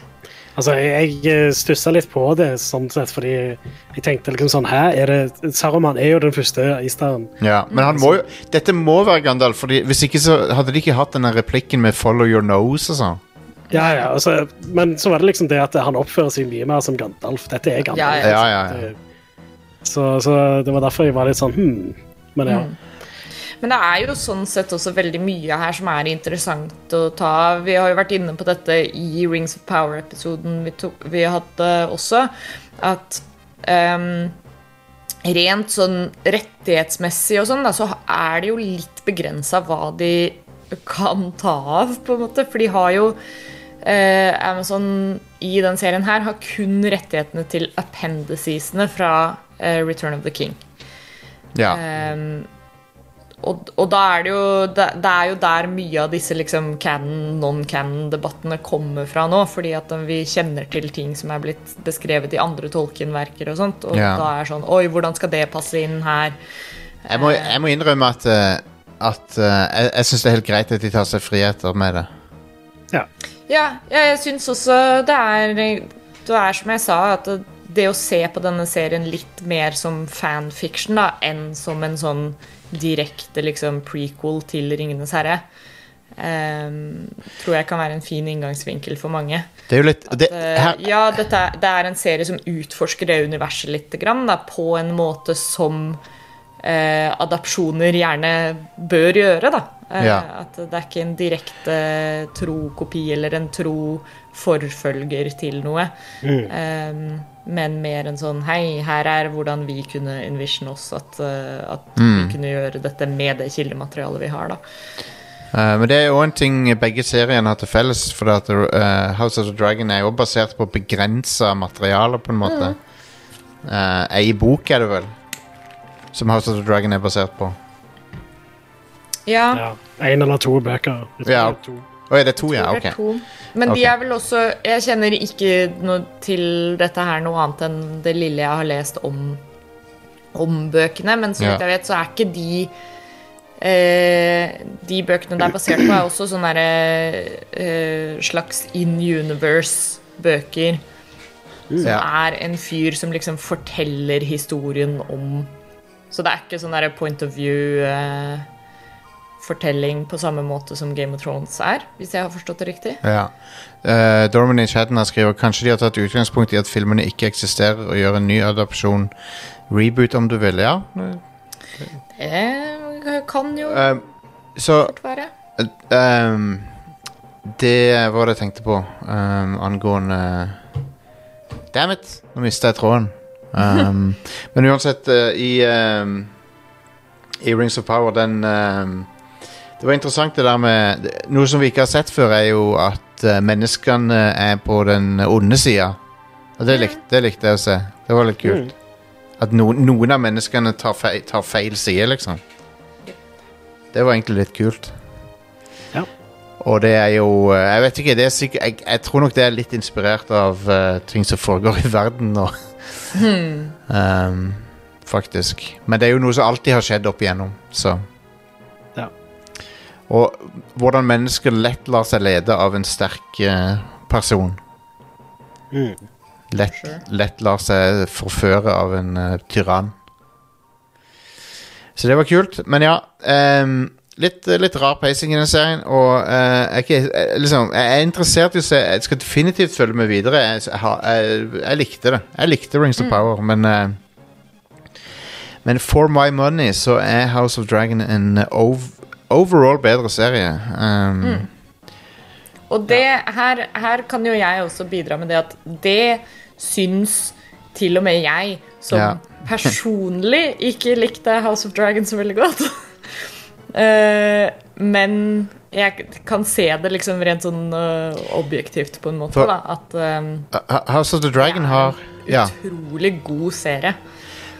Altså, Jeg, jeg stussa litt på det, sånn sett, fordi jeg tenkte liksom sånn Hæ, er det Saruman er jo den første isteren. Ja, men han må jo Dette må være Gandalf, Fordi hvis ikke så hadde de ikke hatt denne replikken med 'follow your nose' og sånn. Ja, ja, altså, Men så var det liksom det at han oppfører seg mye mer som Gandalf. Dette er Gandalf. Ja, Ja, ja, ja. Så, så det var derfor jeg var litt sånn hm. Men ja. Men det er jo sånn sett også veldig mye her som er interessant å ta. Vi har jo vært inne på dette i Rings of Power-episoden vi, vi hadde også. At um, rent sånn rettighetsmessig og sånn, da, så er det jo litt begrensa hva de kan ta av, på en måte. For de har jo Amazon i den serien her har kun rettighetene til appendicesene fra eh, Return of the King. Ja. Ehm, og, og da er det jo det, det er jo der mye av disse liksom canon, non-canon-debattene kommer fra nå. Fordi at vi kjenner til ting som er blitt beskrevet i andre Tolkien-verker og sånt. Og Ja. da er sånn Oi, hvordan skal det passe inn her? Jeg må, jeg må innrømme at, eh, at eh, jeg, jeg syns det er helt greit at de tar seg friheter med det. ja. Ja, jeg syns også det er Det er som jeg sa, at det, å se på denne serien litt mer som fanfiction da, enn som en sånn direkte liksom prequel til Ringenes herre, um, tror jeg kan være en fin inngangsvinkel for mange. Det er jo litt det, Eh, her, ja, dette, det er en serie som utforsker det universet litt, grann, da, på en måte som uh, adapsjoner gjerne bør gjøre. Da. Eh, Ja. At det er ikke en direkte trokopi eller en tro forfølger til noe. Eh, men mer en sånn Hei, her er hvordan vi kunne envision oss at, at mm. vi kunne gjøre dette med det kildematerialet vi har. da. Uh, men det er jo en ting begge seriene har til felles. For at uh, House of the Dragon er jo basert på begrensa materiale, på en måte. Eh, Ei bok er det vel, som House of the Dragon er basert på. Ja, ja. En eller to bøker. Ja. det er to. Å, er det to, ja? Ok. to. Men de er vel også Jeg kjenner ikke noe til dette her noe annet enn det lille jeg har lest om, om bøkene, men så vidt Ja. jeg vet, så er ikke de eh, De bøkene det er basert på, er også sånne eh, slags in universe-bøker. Som Ja. er en fyr som liksom forteller historien om Så det er ikke sånn derre point of view eh, fortelling på samme måte som Game of Thrones er, hvis jeg har forstått det riktig. Ja. Uh, Dorman i chatten har skriver Kanskje de har tatt utgangspunkt i at filmene ikke eksisterer, og gjør en ny adopsjon. Reboot, om du vil. Ja. Det kan jo uh, så fort være. Ehm, det var det jeg tenkte på um, angående Damn it! Nå mista jeg tråden. Um, men uansett, uh, i um, I Rings of Power, den Det var interessant det der med Noe som vi ikke har sett før, er jo at eh, menneskene er på den onde sida. Og det likte, det likte jeg å se. Det var litt kult. At noen, noen av menneskene tar feil, tar feil side, liksom. Det var egentlig litt kult. Ja. Og det er jo eh, Jeg vet ikke, det er sikkert Jeg, jeg tror nok det er litt inspirert av eh, ting som foregår i verden nå. um, faktisk. Men det er jo noe som alltid har skjedd opp igjennom, så. Og hvordan mennesker lett lar seg lede av en sterk eh, person. Mm. Lett, Sure. lett lar seg forføre av en eh, tyrann. Så det var kult. Men ja ehm, litt, litt rar pacing i den serien. Og eh, jeg, ikke, eh, liksom, jeg er interessert i å se Jeg skal definitivt følge med videre. Jeg, jeg, jeg, jeg likte det. Jeg likte Rings of Power, men eh, Men for my money så er House of Dragon en ov overall bedre serie. Um, Og det, her, her kan jo jeg også bidra med det at det syns til og med jeg, som Ja. personlig ikke likte House of Dragons så veldig godt. uh, men jeg kan se det liksom rent sånn uh, objektivt på en måte, For- da. At um, House of the Dragon har Ja. utrolig god serie.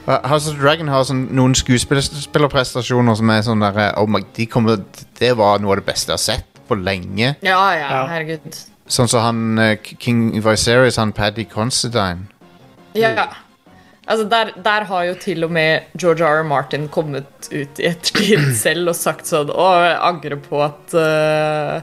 House of the Dragon har sånn, noen skuespillerprestasjoner som er sånn der oh my, de kommer, Det var noe av det beste jeg har sett på lenge. Ja, ja, Ja. herregud. Sånn som han uh, King Viserys, han Paddy Considine. Ja. Altså, der, der har jo til og med George R. R. Martin kommet ut i ettertid selv og sagt sånn Å, jeg angrer på at eh,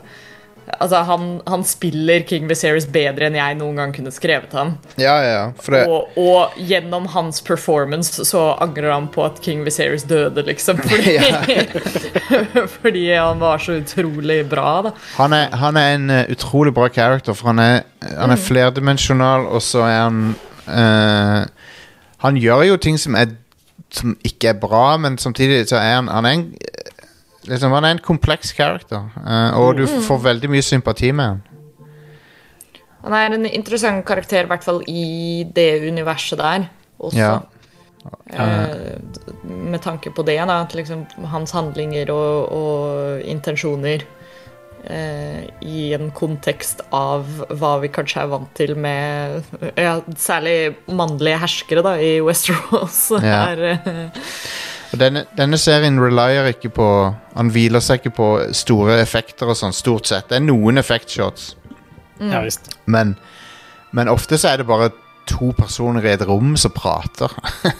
Altså, han, han spiller King Viserys bedre enn jeg noen gang kunne skrevet han. Ja, ja, det Og, og gjennom hans performance så angrer han på at King Viserys døde, liksom. Fordi, fordi han var så utrolig bra, da. Han er, han er en uh, utrolig bra character, for han er, han er flerdimensjonal, og så er han uh, Han gjør jo ting som, er, som ikke er bra, men samtidig så er han Han er en, liksom, han er en kompleks character, uh, og du får veldig mye sympati med han. Han er en interessant karakter, i hvert fall i det universet der også. Ja. Uh, med tanke på det, da, at liksom hans handlinger og, og intensjoner uh, i en kontekst av hva vi kanskje er vant til med ja, særlig mannlige herskere da, i Westeros. Ja. Er, Og denne, denne serien relier ikke på Han hviler seg ikke på store effekter og sånn, stort sett. Det er noen effektshots, Ja visst. men, men ofte så er det bare to personer i et rom som prater.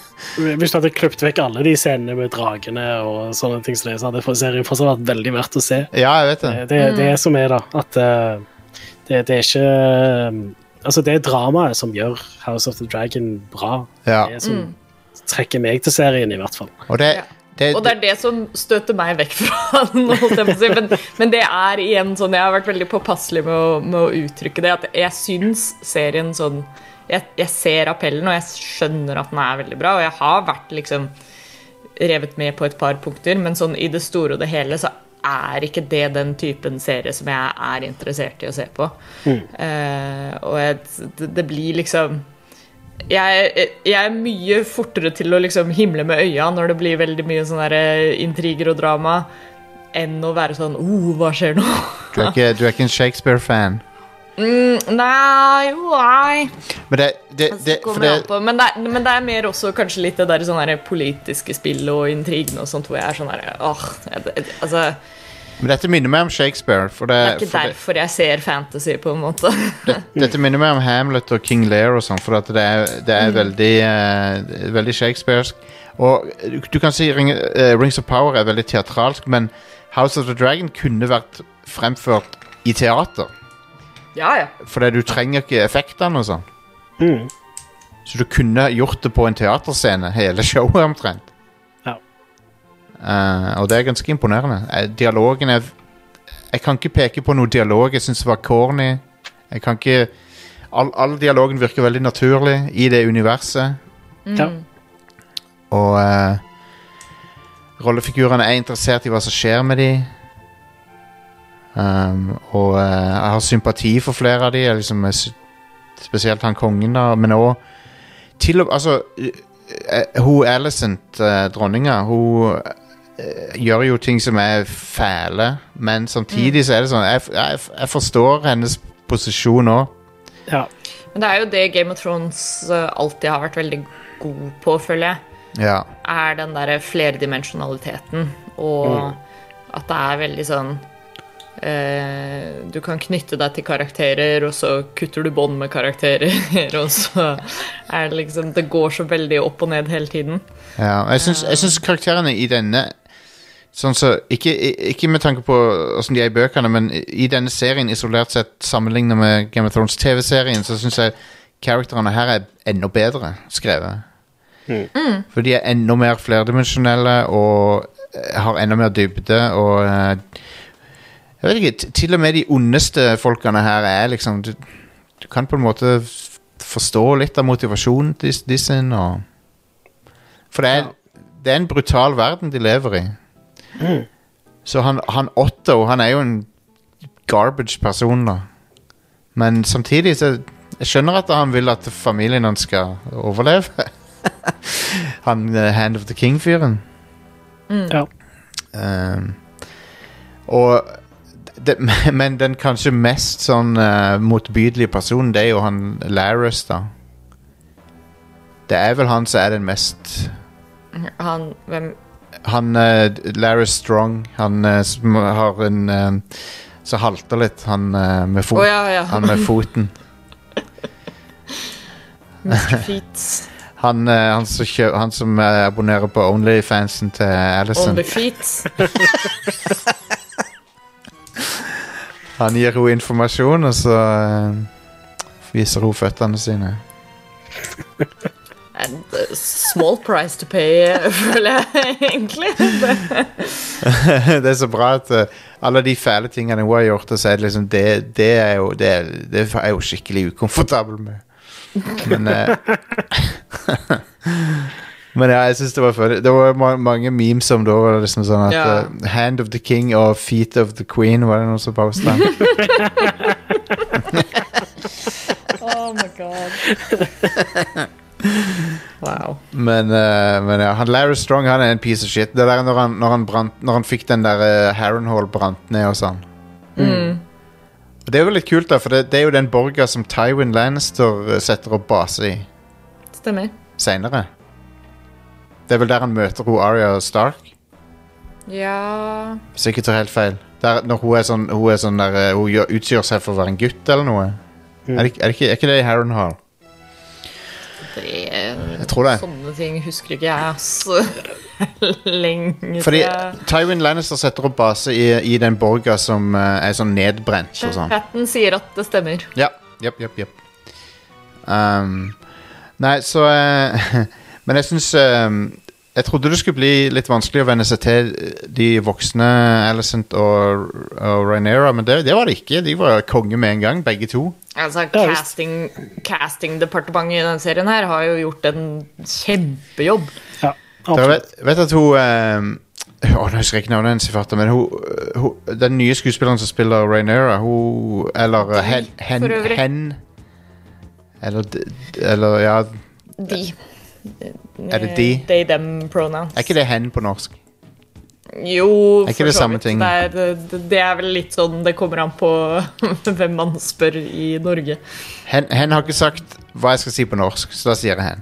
Hvis du hadde klippet vekk alle de scenene med dragene og sånne ting, som det, så hadde serien fortsatt vært veldig verdt å se. ja, jeg vet det. Det, det, det er som er, da. At uh, det, det er ikke eh, Altså, det er dramaet som gjør House of the Dragon bra. Ja. Det er som trekker meg til serien, i hvert fall. Og det, Ja. det, Og det er det som støter meg vekk fra den. si. Men, men det er igjen sånn Jeg har vært veldig påpasselig med å, med å uttrykke det. At jeg syns serien sånn jeg, jeg ser appellen, og jeg skjønner at den er veldig bra. Og jeg har vært liksom revet med på et par punkter, men sånn i det store og det hele så er ikke det den typen serie som jeg er interessert i å se på. Eh, og jeg, det, det blir liksom jeg, jeg er mye fortere til å liksom himle med øya når det blir veldig mye sånne eh, intriger og drama, enn å være sånn oh, hva skjer nå? du, er ikke, du er ikke en Shakespeare-fan. Mm, nei, nei. Men det, det, Altså, det, det. Men, det, men det er mer også kanskje litt det der sånne politiske spill og intrigene og sånt, hvor jeg er sånn der åh, Altså, Men dette minner meg om Shakespeare. For det, det er ikke for det, derfor jeg ser fantasy, på en måte. det, dette minner meg om Hamlet og King Lear og sånn, for at det er, det er veldig, uh, veldig Shakespearsk. Og du, du kan si Ring, uh, Rings of Power er veldig teatralsk, men House of the Dragon kunne vært fremført i teater. ja, ja. Fordi du trenger ikke effektene og sånn. Mm. Så du kunne gjort det på en teaterscene, hele showet omtrent. Eh, og det er ganske imponerende. Eh, dialogen er Jeg kan ikke peke på noe dialog jeg syns var corny. Jeg kan ikke All, all dialogen virker veldig naturlig i det universet. Mm. Og uh, rollefigurene er interessert i hva som skjer med dem. Um, og jeg har sympati for flere av dem, liksom, spesielt han kongen, da. Men òg til og Altså, hun Alicent, dronninga, hun gjør jo ting som er fæle, men samtidig så er det sånn Jeg, jeg, jeg forstår hennes posisjon òg. Ja. Men det er jo det Game of Thrones eh, alltid har vært veldig god på, føler jeg. Ja. er den derre flerdimensjonaliteten, og at det er veldig sånn eh, Du kan knytte deg til karakterer, og så kutter du bånd med karakterer, og så er det liksom Det går så veldig opp og ned hele tiden. Ja, jeg syns, jeg syns karakterene i denne Sånn så, ikke, ikke med tanke på åssen de er i bøkene, men i denne serien isolert sett sammenlignet med Game of Thrones TV-serien, så syns jeg characterene her er enda bedre skrevet. For de er enda mer flerdimensjonelle og eh, har enda mer dybde og eh, Jeg vet ikke, til og med de ondeste folkene her er liksom Du, du kan på en måte forstå litt av motivasjonen de, de sin og For det er, det er en brutal verden de lever i. Så han, han Otto, han er jo en garbage person, da. Men samtidig så Jeg skjønner at han vil at familien hans skal overleve. han uh, Hand of the King-fyren. ja. Um, og det, Men den kanskje mest sånn uh, motbydelige personen, det er jo han Larris, da. Det er vel han som er den mest Han Hvem Han uh, Larry Strong, han uh, som har en uh, Som halter litt, han med, fot, ja, ja. han med foten. Han, han, som, kjø, han som abonnerer på Onlyfansen til Alison. Onlyfeet. Han gir henne informasjon, og så viser hun føttene sine. And a small price to pay, føler jeg egentlig. det er så bra at uh, alle de fæle tingene hun har gjort, og så er det liksom Det, det, er, jo, det, det er jo skikkelig ukomfortabel med. Men uh, Men ja, jeg synes det var følelig. Det var ma mange memes om det var liksom sånn at Ja. uh, Hand of the king og feet of the queen, var det noen som posta? Oh my god. Wow. men, uh, men ja, han Larry Strong han er en piece of shit. Det der når han, når han, brant, når han fikk den der uh, Harrenhal brant ned og sånn. Mm. Og Det er jo litt kult, da, for det, det er jo den borga som Tywin Lannister eh, setter opp base i Stemmer. seinere. Det er vel der han møter hun Aria Stark, Ja hvis jeg ikke tar helt feil. Der, når hun er sånn, hun er sånn der, eh, hun utgjør seg for å være en gutt eller noe. Mm. Er, det, er, det ikke, er ikke det i Harrenhal? Det, Jeg tror det. Sånne ting husker ikke jeg, ass. Lenge Fordi. Tywin Lannister setter opp base i, i den borga som eh, er sånn nedbrent og sånn. Patten sier at det stemmer. Ja, jepp, jepp, jepp. Um, nei, så eh, Men jeg syns um, Jeg trodde det skulle bli litt vanskelig å venne seg til de voksne Alicent og, og Rhaenyra, men det, det var det ikke. De var konge med en gang, begge to. Altså, casting, Castingdepartementet i denne serien her har jo gjort en kjempejobb. Ja, Dere vet, vet at hun um, Å, nå husker jeg ikke navnet hennes men hun, hun, den nye skuespilleren som spiller Rhaenyra, hun Eller hen, hen, hen Eller, eller ja De. Er det de? They, them pronouns. Er ikke det hen på norsk? Jo, Er ikke for det så samme vidt. ting? Det er, det, det er vel litt sånn Det kommer an på hvem man spør i Norge. Hen, hen har ikke sagt hva jeg skal si på norsk, så da sier jeg hen.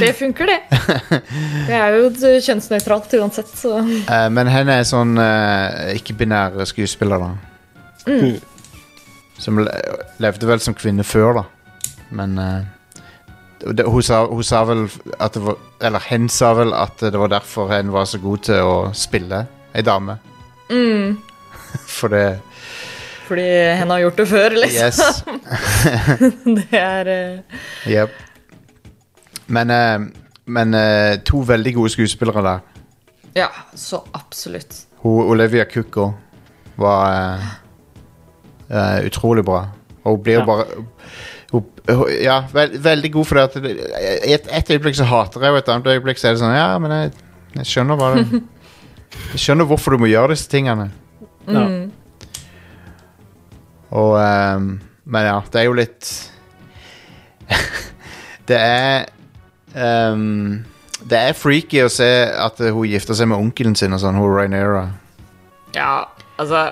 Det funker, det. Det er jo kjønnsnøytralt uansett, så Eh, men hen er sånn eh, ikke-binær skuespiller, da. Som levde vel som kvinne før, da. Men eh, det, hun, sa, hun sa vel at det var Eller hen sa vel at det var derfor hen var så god til å spille ei dame. For det Fordi hun har gjort det før, liksom. Yes. Det er eh, Jep. Men, uh, men uh, to veldig gode skuespillere der. Ja, så absolutt. Hun, Olivia Kukko var utrolig bra. Og hun blir jo Ja. bare hun, hun, Ja, veld, veldig god for det at et, et øyeblikk så hater jeg, og et annet øyeblikk så er det sånn Ja, men jeg, jeg skjønner hva det Jeg skjønner hvorfor du må gjøre disse tingene. Ja. Og um, Men ja, det er jo litt Det er um, Det er freaky å se at hun gifter seg med onkelen sin og sånn, hun Rhaenyra. Ja, altså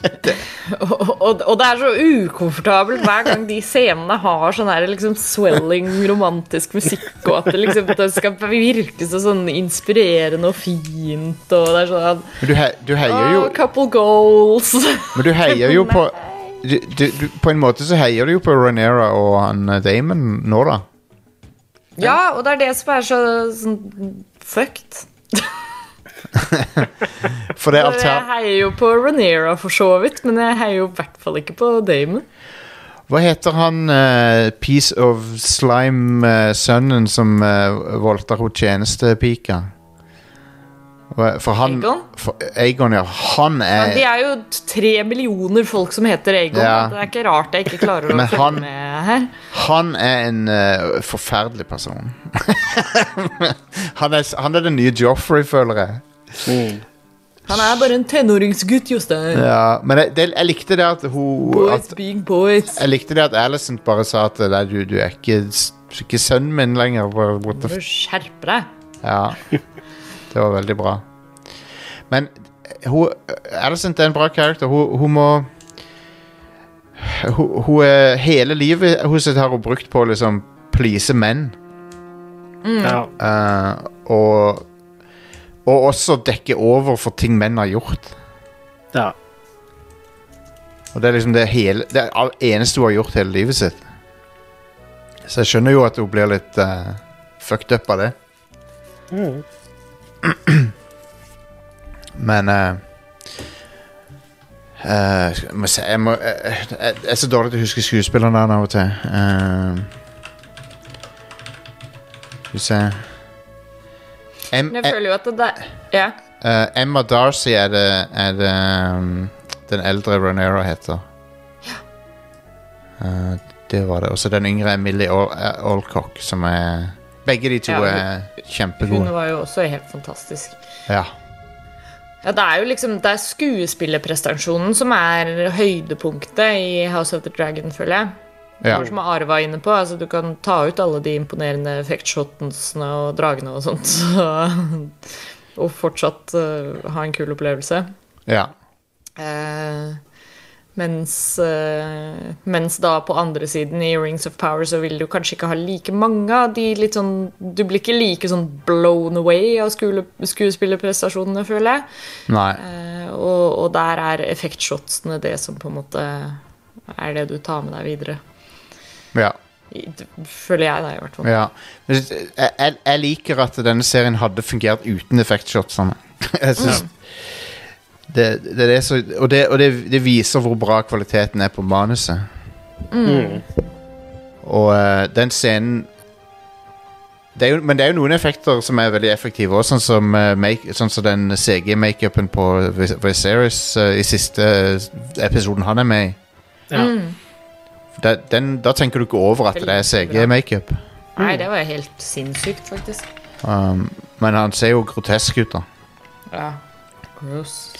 og, og, og det er så ukomfortabelt hver gang de scenene har sånn her liksom swelling romantisk musikk, og at det liksom det skal virke så sånn inspirerende og fint, og det er sånn Men du, he, du heier jo oh, Couple goals. Men du heier jo på du, du, På en måte så heier du jo på Rhaenyra og han eh, Damon nå, da. Ja, og det er det som er så sånn fucked. For det er Jeg heier jo på Rhaenyra for så vidt, men jeg heier jo i hvert fall ikke på Damon. Hva heter han uh, Piece of Slime-sønnen som uh, voldtar hun tjenestepika? For han Aegon? For, Aegon, ja. Han er ja, de er jo tre millioner folk som heter Egon. Ja. Det er ikke rart jeg ikke klarer å Men følge han- med her. Han er en uh, forferdelig person. han, er, han er den nye Joffrey, føler jeg. Mm. Han er bare en tenåringsgutt, Jostein. Ja, men jeg, det, jeg likte det at hun Boys at, being boys. Jeg likte det at Alison bare sa at nei, du, du er ikke, ikke sønnen min lenger. What the Du må skjerpe deg. Ja. Det var veldig bra. Men hun, Alison er en bra karakter. Hun, hun må hun, hun er, Hele livet hun har hun brukt på å liksom please menn. Ja. Uh, og Og også dekke over for ting menn har gjort. ja. Og det er liksom det hele Det er det eneste hun har gjort hele livet sitt. Så jeg skjønner jo at hun blir litt uh, fucked up av det. Mm. Men uh, uh, Jeg, må, jeg, jeg er så dårlig til å huske skuespillerne av og til. Uh, skal vi se Men jeg føler jo at det der Ja. uh, Emma Darcy er det, er det um, den eldre Ronera heter. Eh, Det var det. Og så den yngre er Millie eh, Alcock, som er Begge de to Ja, hun- er Hun var jo også helt fantastisk. Ja. Ja, det er jo liksom Det er skuespillerprestasjonen som er høydepunktet i House of the Dragon, føler jeg. Ja. Som Are var inne på, altså du kan ta ut alle de imponerende effektshotsene og dragene og sånt, så, og fortsatt uh, ha en kul opplevelse. ja. Uh, mens, uh, mens da på andre siden i Rings of Power så vil du kanskje ikke ha like mange av de litt sånn Du blir ikke like sånn blown away av skuespillerprestasjonene, føler jeg. Nei. Og, og der er effektshotsene det som på en måte er det du tar med deg videre. Ja. Føler jeg, da, i hvert fall. ja. Men Jeg, jeg, jeg liker at denne serien hadde fungert uten effektshotsene. Jeg synes det, det, er så, og det, og det, det viser hvor bra kvaliteten er på manuset. Mm. Og eh, den scenen det er jo, Men det er jo noen effekter som er veldig effektive òg, sånn som, eh, make, sånn som den CG-makeupen på Vis- Viserys eh, i siste episoden han er med i. Ja. Da, den, da tenker du ikke over at det er CG-makeup. Nei, det var helt sinnssykt, faktisk. Um, men han ser jo grotesk ut, da. Ja. Gross.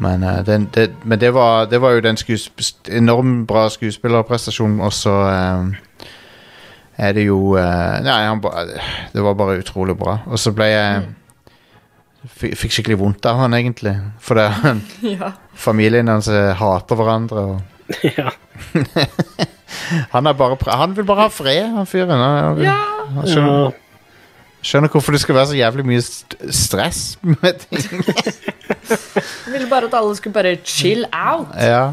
Men, uh, den, det, men det, var, det var jo den enormt bra skuespillerprestasjonen, og så um, er det jo uh, Nei, han det var bare utrolig bra. Og så ble jeg f- Fikk skikkelig vondt av han, egentlig. For det, han, ja. familien hans hater hverandre. Og ja. han, er bare, han vil bare ha fred, han fyren. Han, ja. han skjønner, skjønner hvorfor det skal være så jævlig mye st stress med ting. han ville bare at alle skulle bare chill out. ja.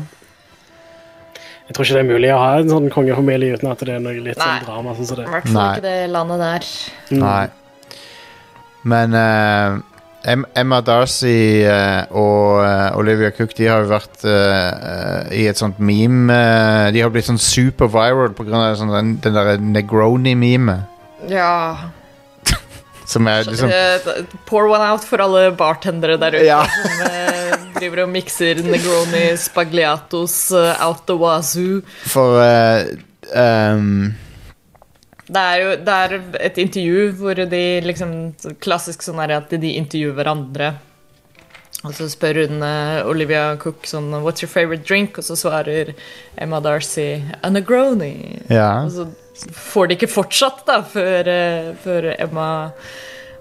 Jeg tror ikke det er mulig å ha en sånn kongefamilie uten at det er noe litt Nei. sånn drama. sånn som I det. hvert fall Nei. ikke det landet der. Mm. Nei. Men eh, Em- Emma Darcy eh, og eh, Olivia Cook De har jo vært eh, i et sånt meme De har blitt sånn super viral pga. Sånn, den, den der Negroni-meme. Ja. Som er liksom pour one out for alle bartendere der ute Ja. som driver og mikser Negroni spagliatos out the wazoo. For uh, ehm, Det er jo det er et intervju hvor de liksom Klassisk sånn er at de intervjuer hverandre. Og så spør hun eh, Olivia Cook sånn What's your favorite drink? Og så svarer Emma Darcy A Negroni. Ja. Og så får de ikke fortsatt, da, før, eh, før Emma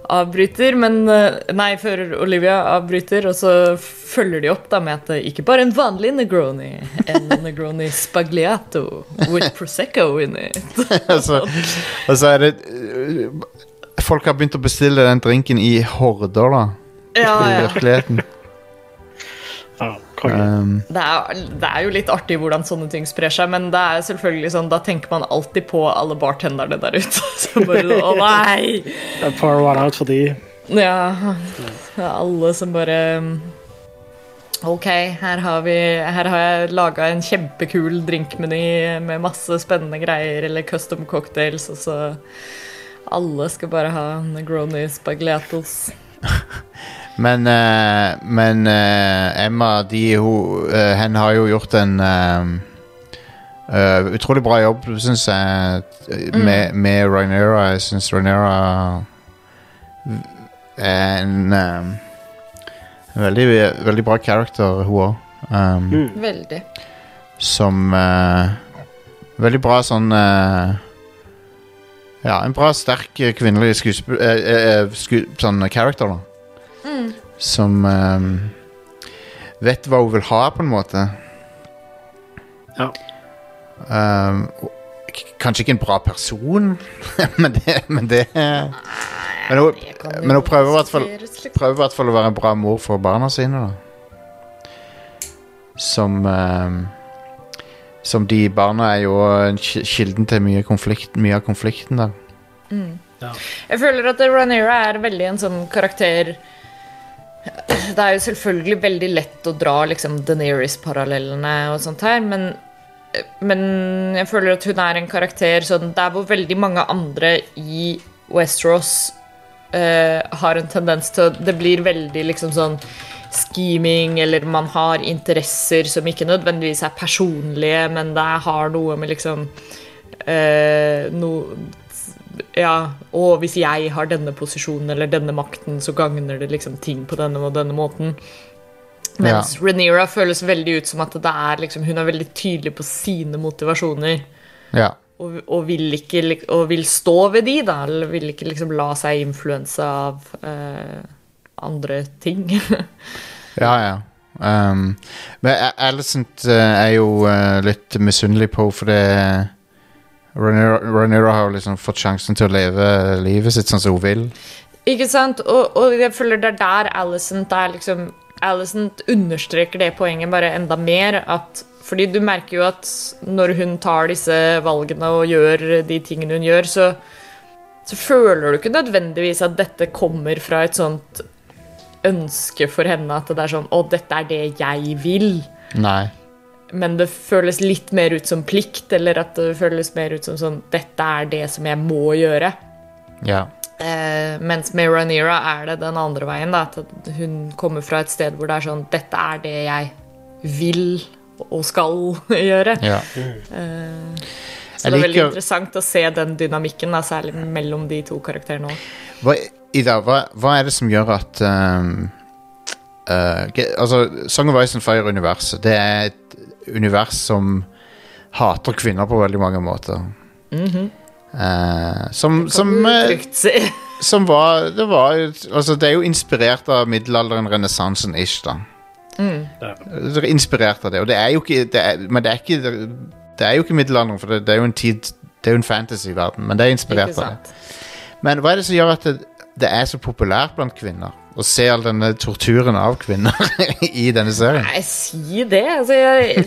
avbryter, men eh, Nei, før Olivia avbryter, og så følger de opp da med at det ikke bare en vanlig Negroni, en Negroni spagliato with Prosecco in it. Og så er det eh, Folk har begynt å bestille den drinken i horder, da. Ja, I ja. virkeligheten. Um, Det er, det er jo litt artig hvordan sånne ting sprer seg, men det er selvfølgelig sånn, da tenker man alltid på alle bartenderne der ute. Så bare, å nei! Ja, Pour one out for de. Ja, det er alle som bare Ok, her har, vi, her har jeg laga en kjempekul drinkmeny med masse spennende greier, eller custom cocktails, og så Alle skal bare ha Negroni spagliatos. Men, eh, men eh, Emma, de, hun, eh, hen har jo gjort en eh, eh, utrolig bra jobb, syns jeg, med, med Rhaenyra. Jeg syns Rhaenyra er en eh, veldig, veldig bra character, hun òg. Um, Mm. Veldig. Som eh, Veldig bra sånn eh, Ja, en bra, sterk eh, kvinnelig skuespill... eh, eh, sku, sånn character, da. Som um, vet hva hun vil ha, på en måte. Ja. Um, kanskje ikke en bra person, men det, men det Men hun, men hun prøver i hvert fall liksom. prøver i hvert fall å være en bra mor for barna sine, da. Som um, Som de barna er jo en kilden til mye, konflikt, mye av konflikten der. Jeg føler at Ranira er veldig en sånn karakter Det er jo selvfølgelig veldig lett å dra liksom Daenerys-parallellene og sånt her, men, men jeg føler at hun er en karakter sånn Der hvor veldig mange andre i Westeros uh, har en tendens til Det blir veldig liksom sånn scheming, eller man har interesser som ikke nødvendigvis er personlige, men det har noe med liksom uh, noe Ja, og hvis jeg har denne posisjonen eller denne makten, så gagner det liksom ting på denne og denne måten. Mens Ja. Rhaenyra føles veldig ut som at det er liksom, hun er veldig tydelig på sine motivasjoner. Ja. Og, og, vil ikke, og vil stå ved de, da. Eller vil ikke liksom la seg influense av uh, andre ting. Ja, ja. Um, men Alicent eh, er jo eh, litt misunnelig på for Rhaenyra Rhaenyra har jo liksom fått sjansen til å leve livet sitt sånn som hun vil. ikke sant? Og, og jeg føler det er der er liksom understreker det poenget bare enda mer. At, fordi du merker jo at når hun tar disse valgene og gjør de tingene hun gjør, så, så føler du ikke nødvendigvis at dette kommer fra et sånt ønske for henne at det er sånn Å, dette er det jeg vil. Nei. Men det føles litt mer ut som plikt, eller at det føles mer ut som sånn Dette er det som jeg må gjøre. Ja. Eh, mens med Rhaenyra er det den andre veien. Da, at hun kommer fra et sted hvor det er sånn Dette er det jeg vil og skal gjøre. ja. Eh, så det er veldig interessant å se den dynamikken, da, særlig mellom de to karakterene òg. Hva, Ida, hva, hva er det som gjør at um, uh, Altså, Song of Ice and Fire-universet Det er et univers som hater kvinner på veldig mange måter. Eh, som som, uh, som var Det var Altså, det er jo inspirert av middelalderen, renessansen, ish, da. Mm. Det er Inspirert av det. Og det er jo ikke det er, Men det er ikke Det er jo ikke middelalderen, for det, det er jo en tid Det er jo en fantasy-verden, men det er inspirert av det. Men hva er det som gjør at det, det er så populært blant kvinner? Å se all denne torturen av kvinner i denne serien? Nei, si det. Altså, jeg,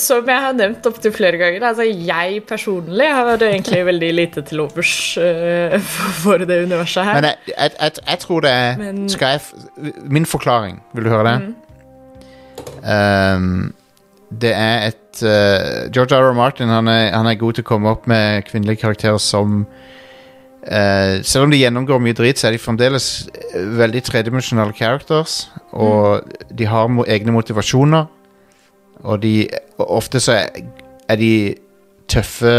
som jeg har nevnt opptil flere ganger, altså, jeg personlig har egentlig veldig lite til overs uh, for, det universet her. Men jeg, jeg, jeg, tror det er Men- skal jeg, Min forklaring, vil du høre det? Um, det er et uh, George R. R. Martin han er, han er god til å komme opp med kvinnelige karakterer som uh, Selv om de gjennomgår mye drit, så er de fremdeles uh, veldig tredimensjonale characters. Og de har mo egne motivasjoner. Og de og ofte så er, er de tøffe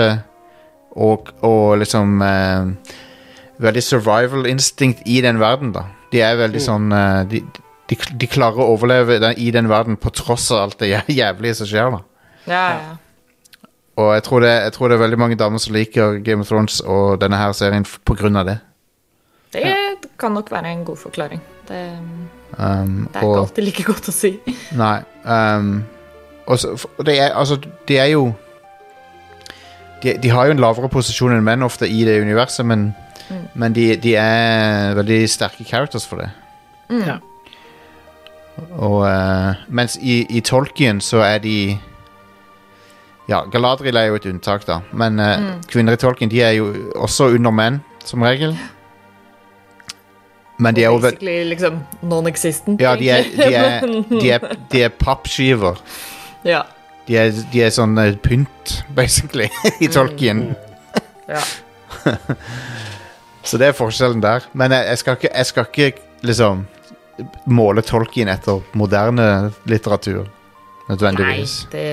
og, og liksom uh, Veldig survival instinct i den verden, da. De er veldig sånn uh, de, de, de klarer å overleve den, i den verden på tross av alt det jævlige som skjer, da. Ja, ja. Og jeg tror, det, jeg tror det er veldig mange damer som liker Game of Thrones og denne her serien pga. på grunn av det. Det kan nok være en god forklaring. Det, Um, det er ikke alltid like godt å si. nei. Um, og så, det er, altså, de er jo de, de har jo en lavere posisjon enn menn ofte i det universet, men, men de, de er veldig sterke characters for det. Ja. Og uh, mens i, i Tolkien så er de Ja, Galadriel er jo et unntak, da. Men eh, kvinner i Tolkien de er jo også under menn, som regel. Men de er jo Basically liksom non-existent. Ja, de er, de er, de er, de er pappskiver. ja. De er, de sånn uh, pynt, basically, i Tolkien. ja. Så det er forskjellen der. Men jeg, jeg, skal ikke, jeg skal ikke liksom måle Tolkien etter moderne litteratur. Nei, Nødvendigvis. det,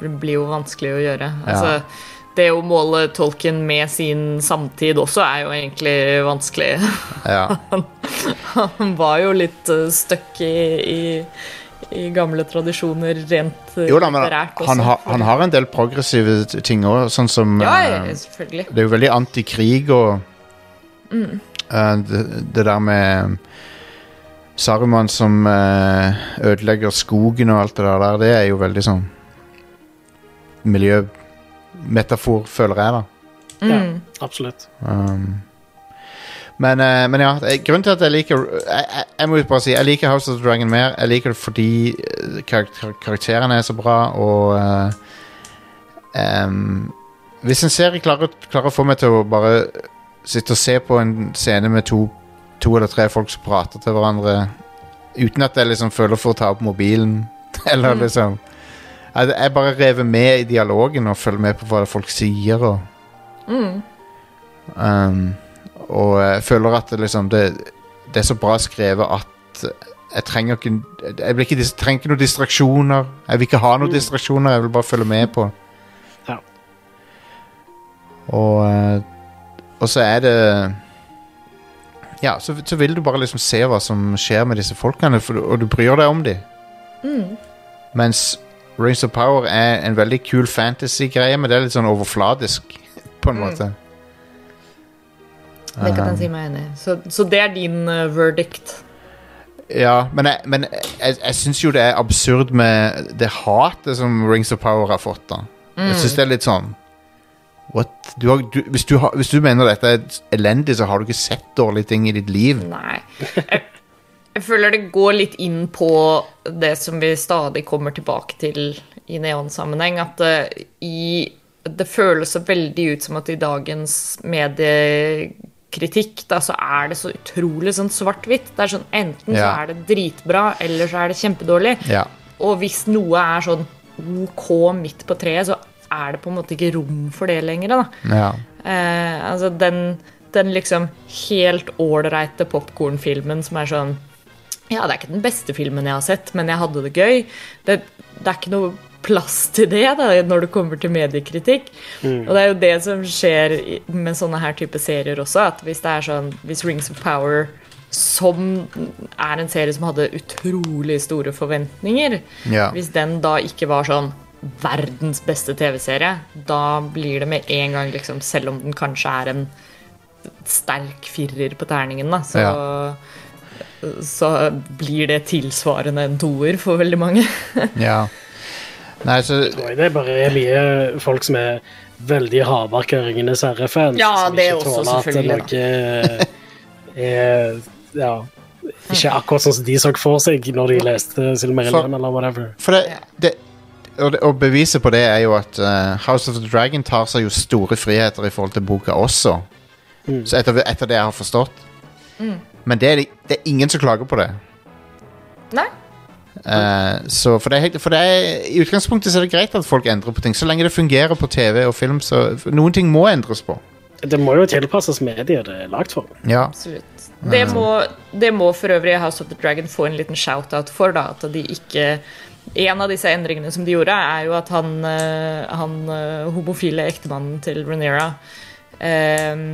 det blir jo vanskelig å gjøre. Altså, det å måle Tolkien med sin samtid også er jo egentlig vanskelig. Ja. Han var jo litt støkk stuck i, i, i gamle tradisjoner rent uh, Jo da, men litterært han, har- han har en del progressive ting òg, sånn som Ja, eh, selvfølgelig. Det er jo veldig antikrig og Mm. eh, det, det der med Saruman som eh, ødelegger skogen og alt det der, det er jo veldig sånn miljømetafor, føler jeg, da. Ja, Mm. absolutt. Um, men, eh, men ja, grunnen til at jeg liker jeg, jeg, jeg må bare si Jeg liker House of the Dragon mer. Jeg liker det fordi eh, karakter, karakterene er så bra, og uh, um, Hvis en serie klarer, klarer å få meg til å bare sitte og se på en scene med to, to eller tre folk som prater til hverandre uten at jeg liksom føler for å ta opp mobilen, eller Mm. liksom jeg, bare rever med i dialogen og følger med på hva folk sier. og Mm. Um, og jeg føler at det liksom det, det er så bra skrevet at jeg trenger ikke Jeg blir ikke, trenger ikke noen distraksjoner. Jeg vil ikke ha noen distraksjoner, jeg vil bare følge med på. Ja. Og, eh, og så er det Ja, så, så vil du bare liksom se hva som skjer med disse folkene, for, og du bryr deg om dem. Mens Rings of Power er en veldig kul fantasy-greie, men det er litt sånn overfladisk, på en Mm. måte. Det kan jeg si meg enig i. Så, så det er din uh, verdict. Ja, men jeg, men jeg, jeg syns jo det er absurd med det hatet som Rings of Power har fått. da Jeg syns det er litt sånn? Du har, du, hvis, du har, hvis du mener dette er elendig, så har du ikke sett dårlige ting i ditt liv. Nei. Jeg, jeg føler det går litt inn på det som vi stadig kommer tilbake til i neonsammenheng, at det, i, det føles så veldig ut som at i dagens mediekritikk, da, så er det så utrolig sånn svart-hvitt. Det er sånn enten så er det dritbra, eller så er det kjempedårlig. Ja. Og hvis noe er sånn OK midt på treet, så er det på en måte ikke rom for det lenger. da. ja. Eh, altså den, den liksom helt ålreite popkornfilmen som er sånn Ja, det er ikke den beste filmen jeg har sett, men jeg hadde det gøy. Det, det er ikke noe plass til det da, når det kommer til mediekritikk. Og det er jo det som skjer med sånne her type serier også. At hvis det er sånn Hvis Rings of Power som er en serie som hadde utrolig store forventninger. Ja. Hvis den da ikke var sånn verdens beste TV-serie, da blir det med en gang, liksom, selv om den kanskje er en sterk firer på terningen, da, så, så blir det tilsvarende en toer for veldig mange. ja. Nei, så Det er bare mye folk som er veldig hardbarka Ringenes herre-fans. Ja, som det ikke også, tåler at selvfølgelig, noe er ja, ikke akkurat sånn som de så for seg når de leste Silmarillion eller whatever. For det, det og, det, og beviset på det er jo at uh, House of the Dragon tar seg jo store friheter i forhold til boka også. Så etter, etter det jeg har forstått. Men det er, det er ingen som klager på det. Nei? Uh, så for det, er for det er, I utgangspunktet så er det greit at folk endrer på ting, så lenge det fungerer på TV og film. Så noen ting må endres på. Det må jo tilpasses mediet det er lagd for. Ja, Absolutt. Det må, det må for øvrig House of the Dragon få en liten shout-out for, da, at de ikke En av disse endringene som de gjorde, er jo at han, eh, han eh, homofile ektemannen til Rhaenyra eh,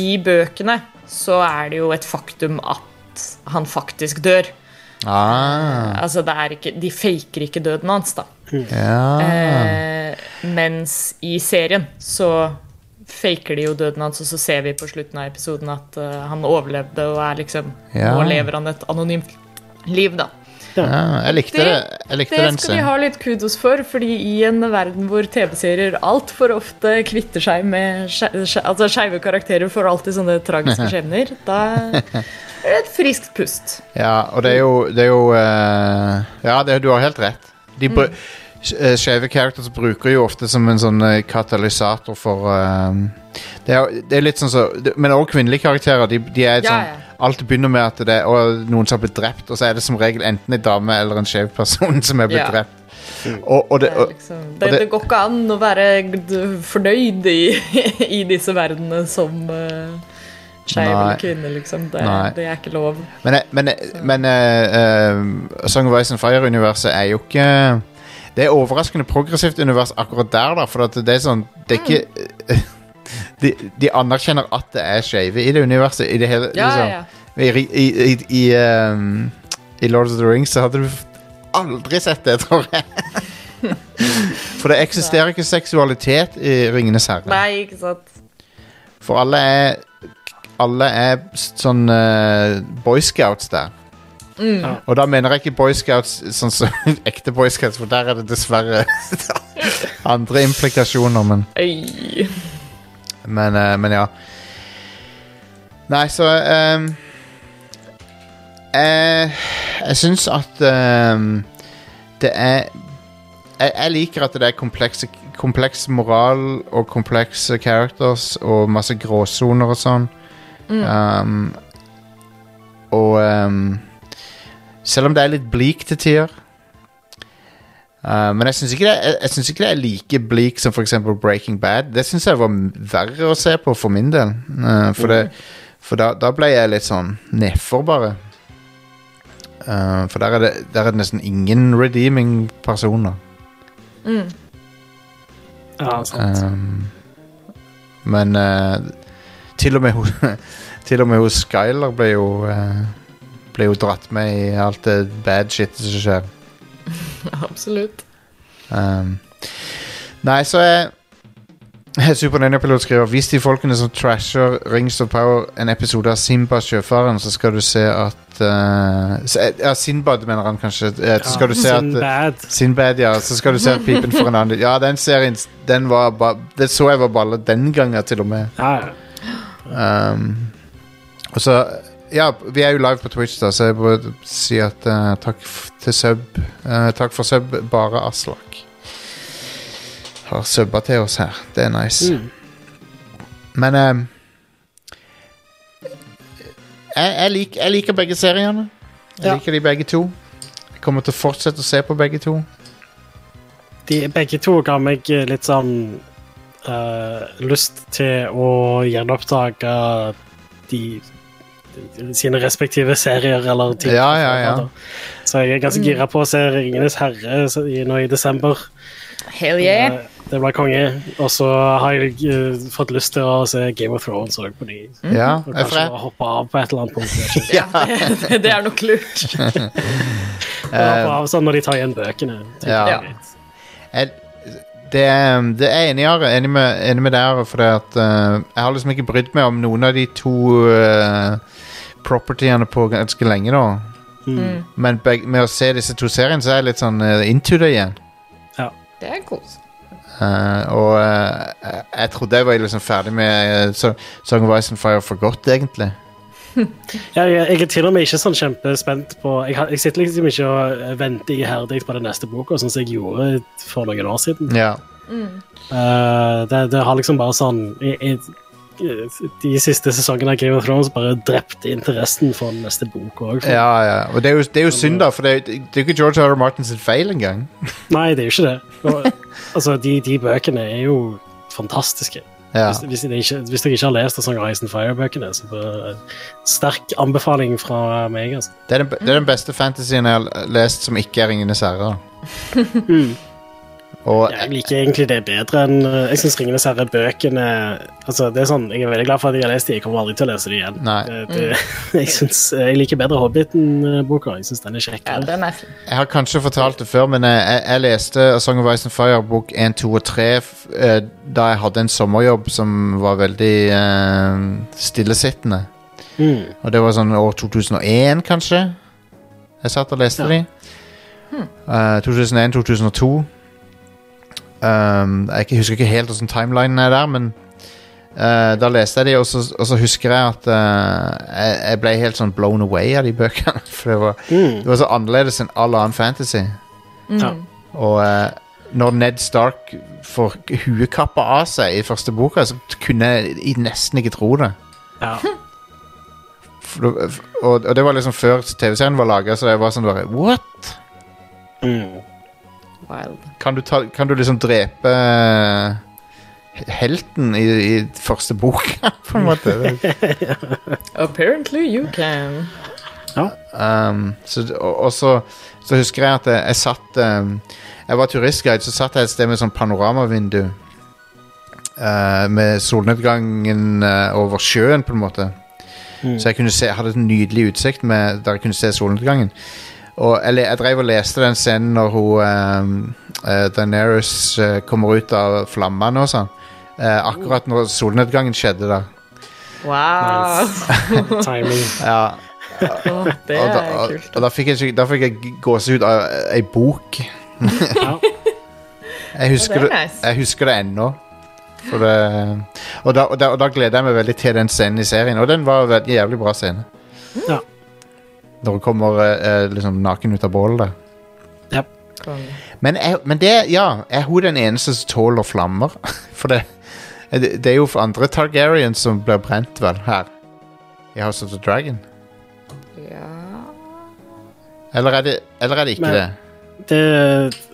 I bøkene så er det jo et faktum at han faktisk dør. ah, Altså, det er ikke, de faker ikke døden hans, da. ja. Eh, mens i serien så faker de jo døden hans, og så ser vi på slutten av episoden at uh, han overlevde og er liksom Ja. Nå lever han et anonymt liv, da. Ja. Jeg likte Det- det. Jeg likte Det skal de ha litt kudos for, fordi i en verden hvor TV-serier altfor ofte kvitter seg med skeive skje- altså karakterer for alltid sånne tragiske skjebner, da er det et friskt pust. Ja, og det er jo, det er jo eh, Ja, det, du har helt rett. De br mm. Skeive characters bruker jo ofte som en sånn eh, katalysator for eh, det, er, det er litt sånn så Men også kvinnelige karakterer. De, de er Ja, sånn ja. Alt begynner med at det er noen som har blitt drept, og så er det som regel enten en dame eller en skjev person som er blitt Ja. drept. Og, og, det, liksom, og det, det- det går ikke an å være fornøyd i, i disse verdenene som uh, skeiv eller kvinne, liksom. Det, Nei. det er ikke lov. Men, men, men uh, uh, Song of Ice and Fire-universet er jo ikke Det er overraskende progressivt univers akkurat der, da. For at det er sånn Det er ikke de, de anerkjenner at det er skeive i det universet. I det hele Ja, liksom. ja, ja. I, i, i, i, I Lord of the Rings så hadde du aldri sett det, tror jeg. For det eksisterer ikke seksualitet i Ringenes herre. Nei, ikke sant. For alle er Alle er sånn uh, Boy Scouts der. Mm. Og da mener jeg ikke Boy Scouts sånn som ekte Boy Scouts, for der er det dessverre andre implikasjoner, men Øy. Men, eh, men ja. Nei, så ehm, Jeg, jeg syns at ehm, det er jeg, jeg liker at det er komplekse, kompleks moral og komplekse characters og masse gråsoner og sånn. Um, og um, selv om det er litt bleak til tider uh, Men jeg syns ikke, ikke det er like bleak som f.eks. Breaking Bad. Det syns jeg var verre å se på for min del. Uh, for det, for da, da ble jeg litt sånn nedfor, bare. Uh, for der er, det, der er det nesten ingen redeeming personer. Mm. Ja, sant. Um, men eh, til og med hun Til og med hun Skyler ble jo Ble jo dratt med i alt det bad shit som skjer. Absolutt. Um, nei, så er Super Ninja-pilot skriver Hvis de folkene som trasher Rings of Power en episode av Simba sjøfaren, så skal du se at uh, Ja, Sinbad mener han kanskje. Ja, Så skal du se at Sinbad. Sinbad, ja. Så skal du se at pipen for en annen Ja, den serien Den var ba, Det så jeg var balle den gangen, til og med. Ja, ja. Um, og så Ja, vi er jo live på Twitch, da, så jeg må si at uh, takk til sub. Uh, takk for sub, bare Aslak. Har subba til oss her. Det er nice. Mm. Men ehm, jeg, jeg, lik, jeg liker begge seriene. Jeg Ja. liker de begge to. Jeg kommer til å fortsette å se på begge to. De, begge to ga meg litt sånn uh, lyst til å gjenoppdage de sine respektive serier eller ting. Ja, ja, ja. Så jeg er ganske gira på å se Ringenes herre nå i desember. Hell yeah. Eh, Det blir konge. Og så har jeg uh, fått lyst til å se Game of Thrones òg på de. Ja, Og kanskje for hoppe av på et eller annet punkt. Ja, det, det er nok lurt. Hoppe av sånn når de tar igjen bøkene. Ja. jeg det, er- det er enig, Are. enig med, enig med deg, Are, for det at eh, jeg har liksom ikke brydd meg om noen av de to uh, propertyene på ganske lenge da. Mm. Men beg, med å se disse to seriene, så er jeg litt sånn uh, into det igjen. Ja. Det er kos. Uh, og uh, jeg- trodde jeg var liksom ferdig med uh, Song of Ice and Fire for godt, egentlig. Ja, jeg, jeg er til og med ikke sånn kjempespent på Jeg, jeg sitter liksom ikke og venter iherdig på den neste boka, sånn som jeg gjorde for noen år siden. Ja. Eh, det, det har liksom bare sånn jeg, jeg, De siste sesongene av Game of Thrones bare drepte interessen for den neste bok òg. ja, ja. Og det er jo, det er jo synd, da, for det er, det er jo ikke George R. R. Martins feil engang. Nei, det er jo ikke det. Og, altså, de, de bøkene er jo fantastiske. Ja. Hvis, hvis, dere ikke, hvis dere ikke har lest Song of Ice and Fire-bøkene, så bare, sterk anbefaling fra meg. altså. Det, er den, det er den beste fantasyen jeg har lest som ikke er Ringenes herre. Og Jeg liker egentlig det bedre enn eh, Jeg syns Ringenes herre-bøkene altså, det er sånn, Jeg er veldig glad for at jeg har lest de, jeg kommer aldri til å lese de igjen. Nei. Det, det, jeg, synes, jeg liker bedre Hobbiten-boka. Jeg syns den er Ja, kjekkere. den er. Jeg har kanskje fortalt det før, men jeg, jeg, leste A Song of Ice and Fire bok 1, 2 og 3 eh, da jeg hadde en sommerjobb som var veldig uh, stillesittende. Mm. Og det var sånn år 2001, kanskje. Jeg satt og leste Ja. de. Uh, 2001-2002. Um, jeg husker ikke helt hvordan timelinen er der, men uh, da leste jeg de, og så, og så husker jeg at uh, jeg, jeg ble helt sånn blown away av de bøkene. For det var, Mm. det var så annerledes enn all annen fantasy. Ja. Og uh, når Ned Stark får huekappa av seg i første boka, så kunne jeg nesten ikke tro det. Ja. For, det- og, og det var liksom før TV-serien var laga, så jeg var sånn bare What? Mm. Wild. Kan du, ta, kan du liksom drepe eh, helten i, i første boka, på en måte? Apparently you can. Um, så, og, og så, så husker jeg at jeg, jeg satt um, Jeg var turistguide, så satt jeg et sted med sånn panoramavindu. Uh, med solnedgangen uh, over sjøen, på en måte. Mm. Så jeg kunne se, hadde en nydelig utsikt med, der jeg kunne se solnedgangen. Og jeg, jeg drev og leste den scenen når hun um, eh, Daenerys uh, kommer ut av flammene og sånn. Uh, akkurat når solnedgangen skjedde da. Wow. Timing. Ja, Oh, det og da, er og, kult. og da fikk jeg, da fikk jeg gåsehud av ei bok. Jeg husker, oh, det det, er nice. jeg husker det ennå. For det, og, da, og, da, og da gleder jeg meg veldig til den scenen i serien. Og den var en jævlig bra scene. Ja. Når hun kommer eh, liksom naken ut av bålet Ja. Men, er, men det, ja, er hun den eneste som tåler flammer? For det, det, er jo for andre Targaryen som blir brent, vel, her. I House of the Dragon. Ja Eller er det, eller er det ikke Men- det? Det,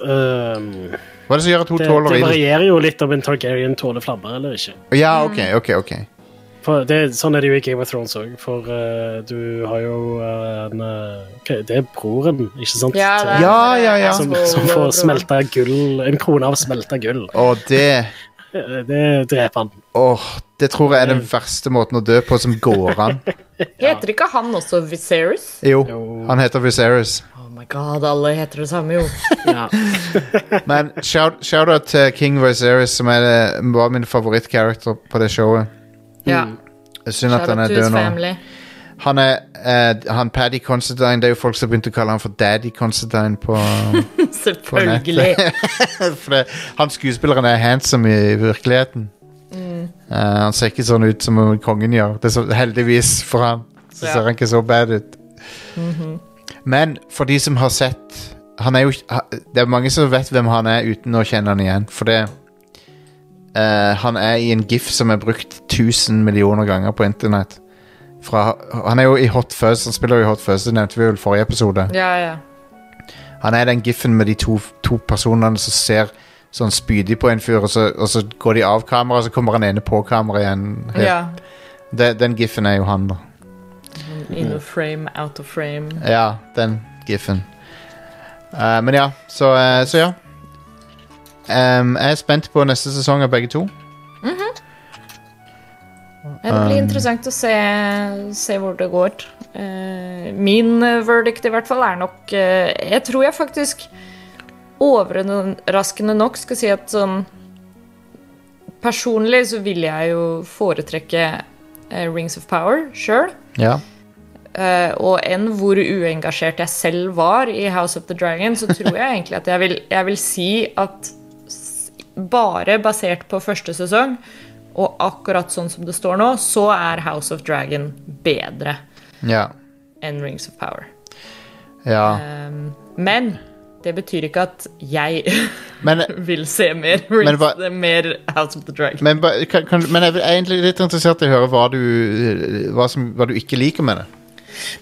øhm, Hva er det som gjør at hun det, tåler det varierer jo litt om en Targaryen tåler flammer eller ikke. Ja, ok, ok, ok. For det, sånn er det jo i Game of Thrones òg, for uh, du har jo uh, en okay, Det er broren, ikke sant? Ja, det er- Ja, ja, ja. Som, som får smelta gull. En krone av smelta gull. Og det Eh, Det dreper han. Åh, det tror jeg er den verste måten å dø på som går an. Heter ikke han også Viserys? Jo, han heter Viserys. Oh my god, alle heter det samme, jo. Men shout- shout-out til King Viserys, som er, var min favorittcharacter på det showet. Ja. Synd at han er død nå. family. Han er eh, han Paddy Considine. Det er jo folk som begynte å kalle han for Daddy Considine på Selvfølgelig. For det, han skuespilleren er handsome i virkeligheten. Mm. Eh, han ser ikke sånn ut som kongen gjør. Det er så, heldigvis for han Så Ja. ser han ikke så bad ut. Mhm. Men for de som har sett han er jo, Det er mange som vet hvem han er uten å kjenne han igjen. For det eh, Han er i en gif som er brukt 1000 millioner ganger på internett. Fra, han er jo i Hot Fuzz. Han spiller jo i Hot Fuzz, det nevnte vi vel i forrige episode. Ja, ja. Han er den gifen med de to, to personene som ser sånn spydig på en fyr, og så, og så går de av kamera, og så kommer han ene på kamera igjen. Helt- ja. De, den gifen er jo han, da. In of frame, out of frame. Ja, den gifen. Uh, men ja, så, uh, så ja. Em, jeg er spent på neste sesong av begge to. Ja, det blir Um, interessant å se, se hvor det går. Uh, min eh, verdict i hvert fall er nok uh, Jeg tror jeg faktisk overraskende nok skal si at sånn Personlig så vil jeg jo foretrekke uh, Rings of Power sjøl. Ja. Uh, og enn hvor uengasjert jeg selv var i House of the Dragon, så tror jeg egentlig at jeg vil, jeg vil si at bare basert på første sesong, og akkurat sånn som det står nå, så er House of Dragon bedre Ja. enn Rings of Power. ja. Um, men det betyr ikke at jeg Men, vil se mer, Men Rings, hva- mer House of the Dragon. men, kan, kan, men jeg er egentlig litt interessert i å høre hva du, hva, som, hva du ikke liker med det.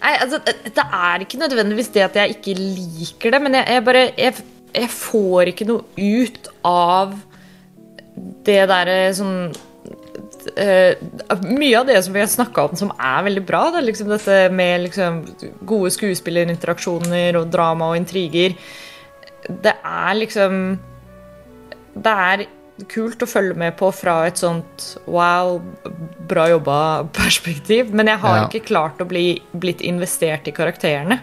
Nei, altså, det er ikke nødvendigvis det at jeg ikke liker det, men jeg, jeg bare jeg, jeg får ikke noe ut av det derre sånn uh, Mye av det som vi har snakka om som er veldig bra, da, liksom dette med liksom, gode skuespillerinteraksjoner og drama og intriger Det er liksom Det er kult å følge med på fra et sånt wow, bra jobba-perspektiv, men jeg har Ja. ikke klart å bli blitt investert i karakterene.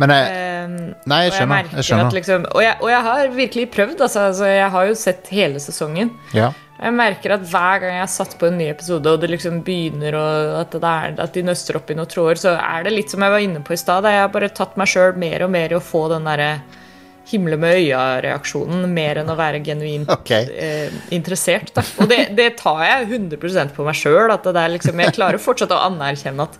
Men jeg, Um, Nei, jeg skjønner. merker Jeg skjønner. At liksom, og, jeg, og jeg har virkelig prøvd. Altså, altså, jeg har jo sett hele sesongen. Ja. Jeg merker at hver gang jeg har satt på en ny episode, og det liksom begynner og at, det er, at de nøster opp i noen tråder, så er det litt som jeg var inne på i stad. Jeg har bare tatt meg sjøl mer og mer i å få den derre himle med øya-reaksjonen, mer enn å være genuint okay. eh, interessert. Da. Og det, det tar jeg 100 på meg sjøl. Liksom, jeg klarer fortsatt å anerkjenne at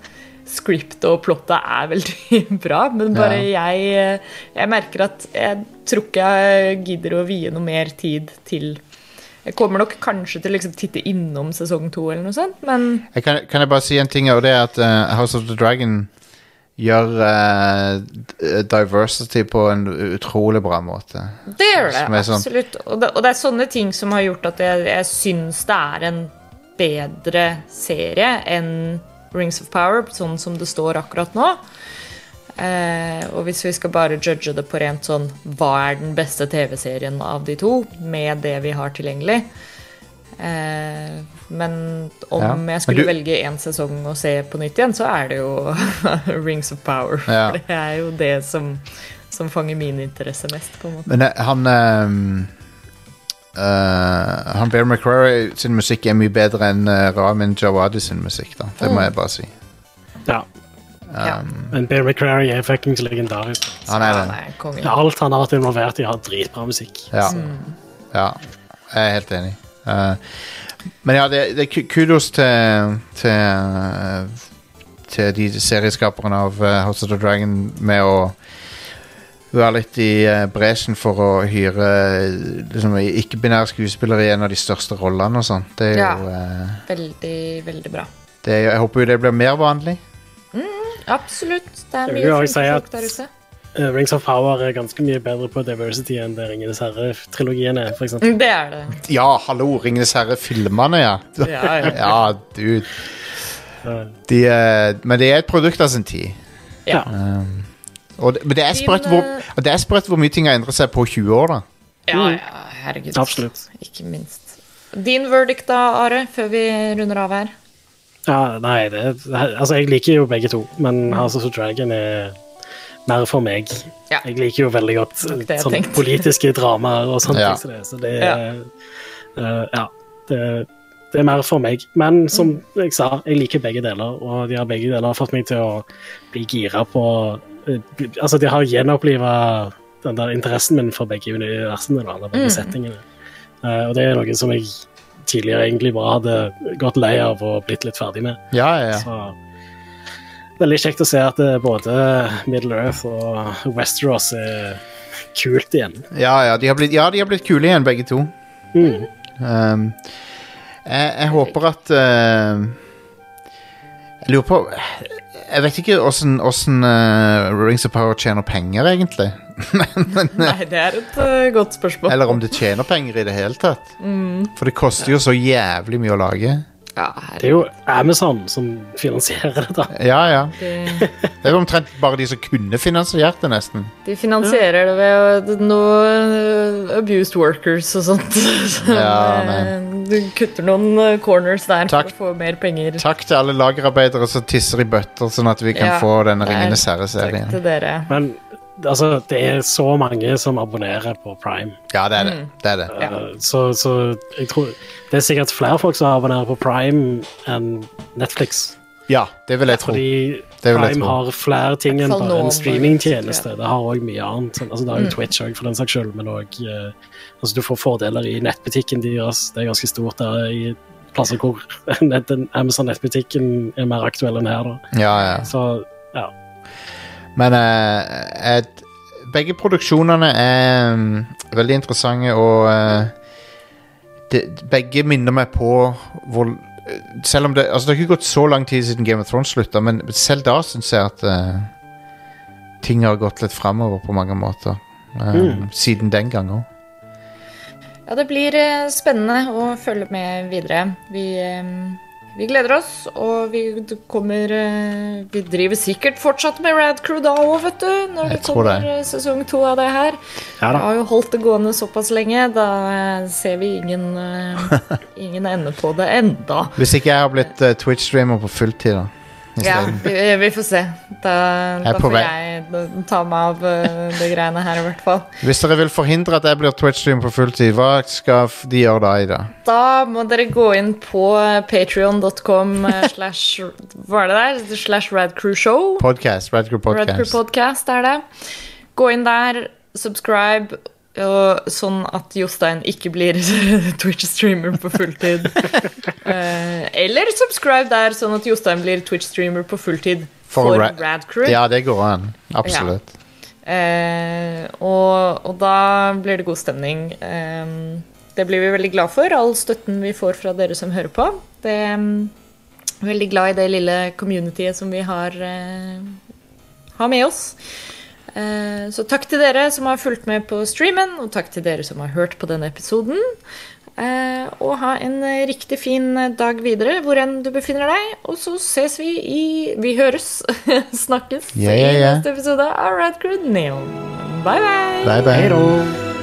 scriptet og plottet er veldig bra, men bare jeg, eh, jeg merker at jeg tror ikke jeg gidder å vie noe mer tid til Jeg kommer nok kanskje til å liksom titte innom sesong to, eller noe sånt, men Jeg kan, kan jeg bare si en ting, og det er at uh, House of the Dragon gjør uh, diversity på en utrolig bra måte. det gjør det. Sånn- Absolutt. Og det, og det er sånne ting som har gjort at jeg, jeg syns det er en bedre serie enn Rings of Power, sånn som det står akkurat nå. Eh, og hvis vi skal bare judge det på rent sånn Hva er den beste TV-serien av de to, med det vi har tilgjengelig? Eh, men om Ja. jeg skulle du- velge én sesong å se på nytt igjen, så er det jo Rings of Power. Ja. For det er jo det som, som fanger min interesse mest, på en måte. Men eh, han ehm, eh, Han Bear McCrary sin musikk er mye bedre enn uh, Ramin Jawadi sin musikk. da Det må Mm. jeg bare si. ja. Ja. Um, Men Bear McCrary er fuckings legendarisk. Han er Han det. Alt han har vært involvert i, har dritbra musikk. Ja. ja. Jeg er helt enig. Uh, men ja, det, det er kudos til til, til de serieskaperne av House of the Dragon med å være litt i uh, bresjen for å hyre eh, liksom, ikke-binære skuespillere i en av de største rollene og sånn. Det er Ja. jo eh, Veldig, veldig bra. det er, Jeg håper jo det blir mer vanlig. Absolutt. Det er mye flinke si folk der ute. Eh, Rings of Power er ganske mye bedre på diversity enn det Ringenes herre-trilogien er, for eksempel. Det er det. Ja, hallo, Ringenes herre-filmene, ja. Ja, ja. ja, dude. Eh, De, eh, men det er et produkt av sin tid. Ja. Um, og det, men det er, sprøtt hvor, og det er sprøtt hvor mye ting har endret seg på 20 år, da. Ja, ja, herregud. Absolutt. Ikke minst. Din verdict da, Are, før vi runder av her? Ja, nei, det, altså jeg liker jo begge to, men House of the Dragon er mer for meg. Ja. Jeg liker jo veldig godt tenkte. politiske dramaer og sånt, Ja. så det. Så det Ja. er eh, Ja. Det, det er mer for meg. Men som jeg sa, jeg liker begge deler, og de har begge deler fått meg til å bli gira på Altså, de har gjenoppliva den der interessen min for begge universene, da, eller begge settingene. Uh, og det er noe som jeg tidligere egentlig bare hadde gått lei av og blitt litt ferdig med. Ja, ja, ja. Så Veldig kjekt å se at det både Middle Earth og Westeros er kult igjen. Ja, ja, de har blitt, ja, de har blitt kule igjen, begge to. Mm. Um, jeg, jeg håper at uh, Jeg lurer på Jeg vet ikke åssen uh, Rings of Power tjener penger, egentlig. Nei, det er et uh, godt spørsmål. Eller om det tjener penger i det hele tatt. For det koster jo så jævlig mye å lage. Ja, Det er jo Amazon som finansierer det, da. Ja, ja. Det... Det er jo omtrent bare de som kunne finansiert det, nesten. De finansierer det ved noe eh, abused workers og sånt. Ja, eh, men- Du kutter noen eh, corners der Takk. for å få mer penger. Takk til alle lagerarbeidere som tisser i bøtter, sånn at vi kan Ja, få denne Ringenes herre-serien. til dere. Men altså, det er så mange som abonnerer på Prime. Ja, det er det. det, er det. Ja. Uh, Så, så jeg tror det er sikkert flere folk som abonnerer på Prime enn Netflix. Ja, det vil jeg tro. Fordi Prime tro. har flere ting enn bare en streamingtjeneste. Det har òg mye annet. sånn- Altså, det har jo Twitch òg, for den saks skyld, men òg altså, Du får fordeler i nettbutikken deres. Det er ganske stort der i plasser hvor Amazon nettbutikken er mer aktuell enn her. Da. Ja, ja. Så ja. Men eh, et, begge produksjonene er um, veldig interessante, og eh, det, begge minner meg på hvor Selv om det Altså, det har ikke gått så lang tid siden Game of Thrones slutta, men selv da syns jeg at uh, ting har gått litt framover på mange måter. Um, Mm. Siden den gang òg. Ja, det blir eh, spennende å følge med videre. Vi, eh, vi gleder oss, og vi kommer eh, Vi driver sikkert fortsatt med Rad Crew da òg, vet du. Når det kommer det. eh, sesong to av det her. ja Vi har jo holdt det gående såpass lenge. Da eh, ser vi ingen, ingen ende på det enda. Hvis ikke jeg har blitt Twitch-streamer på fulltid, da. Ja, vi, vi får se. Da, da får vei. jeg ta meg av Det de greiene her, i hvert fall. Hvis dere vil forhindre at jeg blir Twitch-stream på fulltid, hva skal de gjøre da, Ida? Da må dere gå inn på patrion.com slash Hva er det der? Slash radcrewshow. Podcast, Radcrew Radcrew Podcast. Podcast er det. Gå inn der, subscribe, og sånn at Jostein ikke blir Twitch-streamer på fulltid. Eh, eller subscribe der, sånn at Jostein blir Twitch-streamer på fulltid For for, Ra- Radcrew. Ja, det går an. Absolutt. Eh, og, og da blir det god stemning. Eh, det blir vi veldig glad for, all støtten vi får fra dere som hører på. Det er Veldig glad i det lille communityet som vi har, eh, har med oss. Eh, så takk til dere som har fulgt med på streamen, og takk til dere som har hørt på denne episoden. Eh, og ha en eh, riktig fin dag videre hvor enn du befinner deg. Og så ses vi i Vi høres. Snakkes yeah, yeah, yeah. i neste episode av Radcrew Neon. Bye, bye. Bye, bye.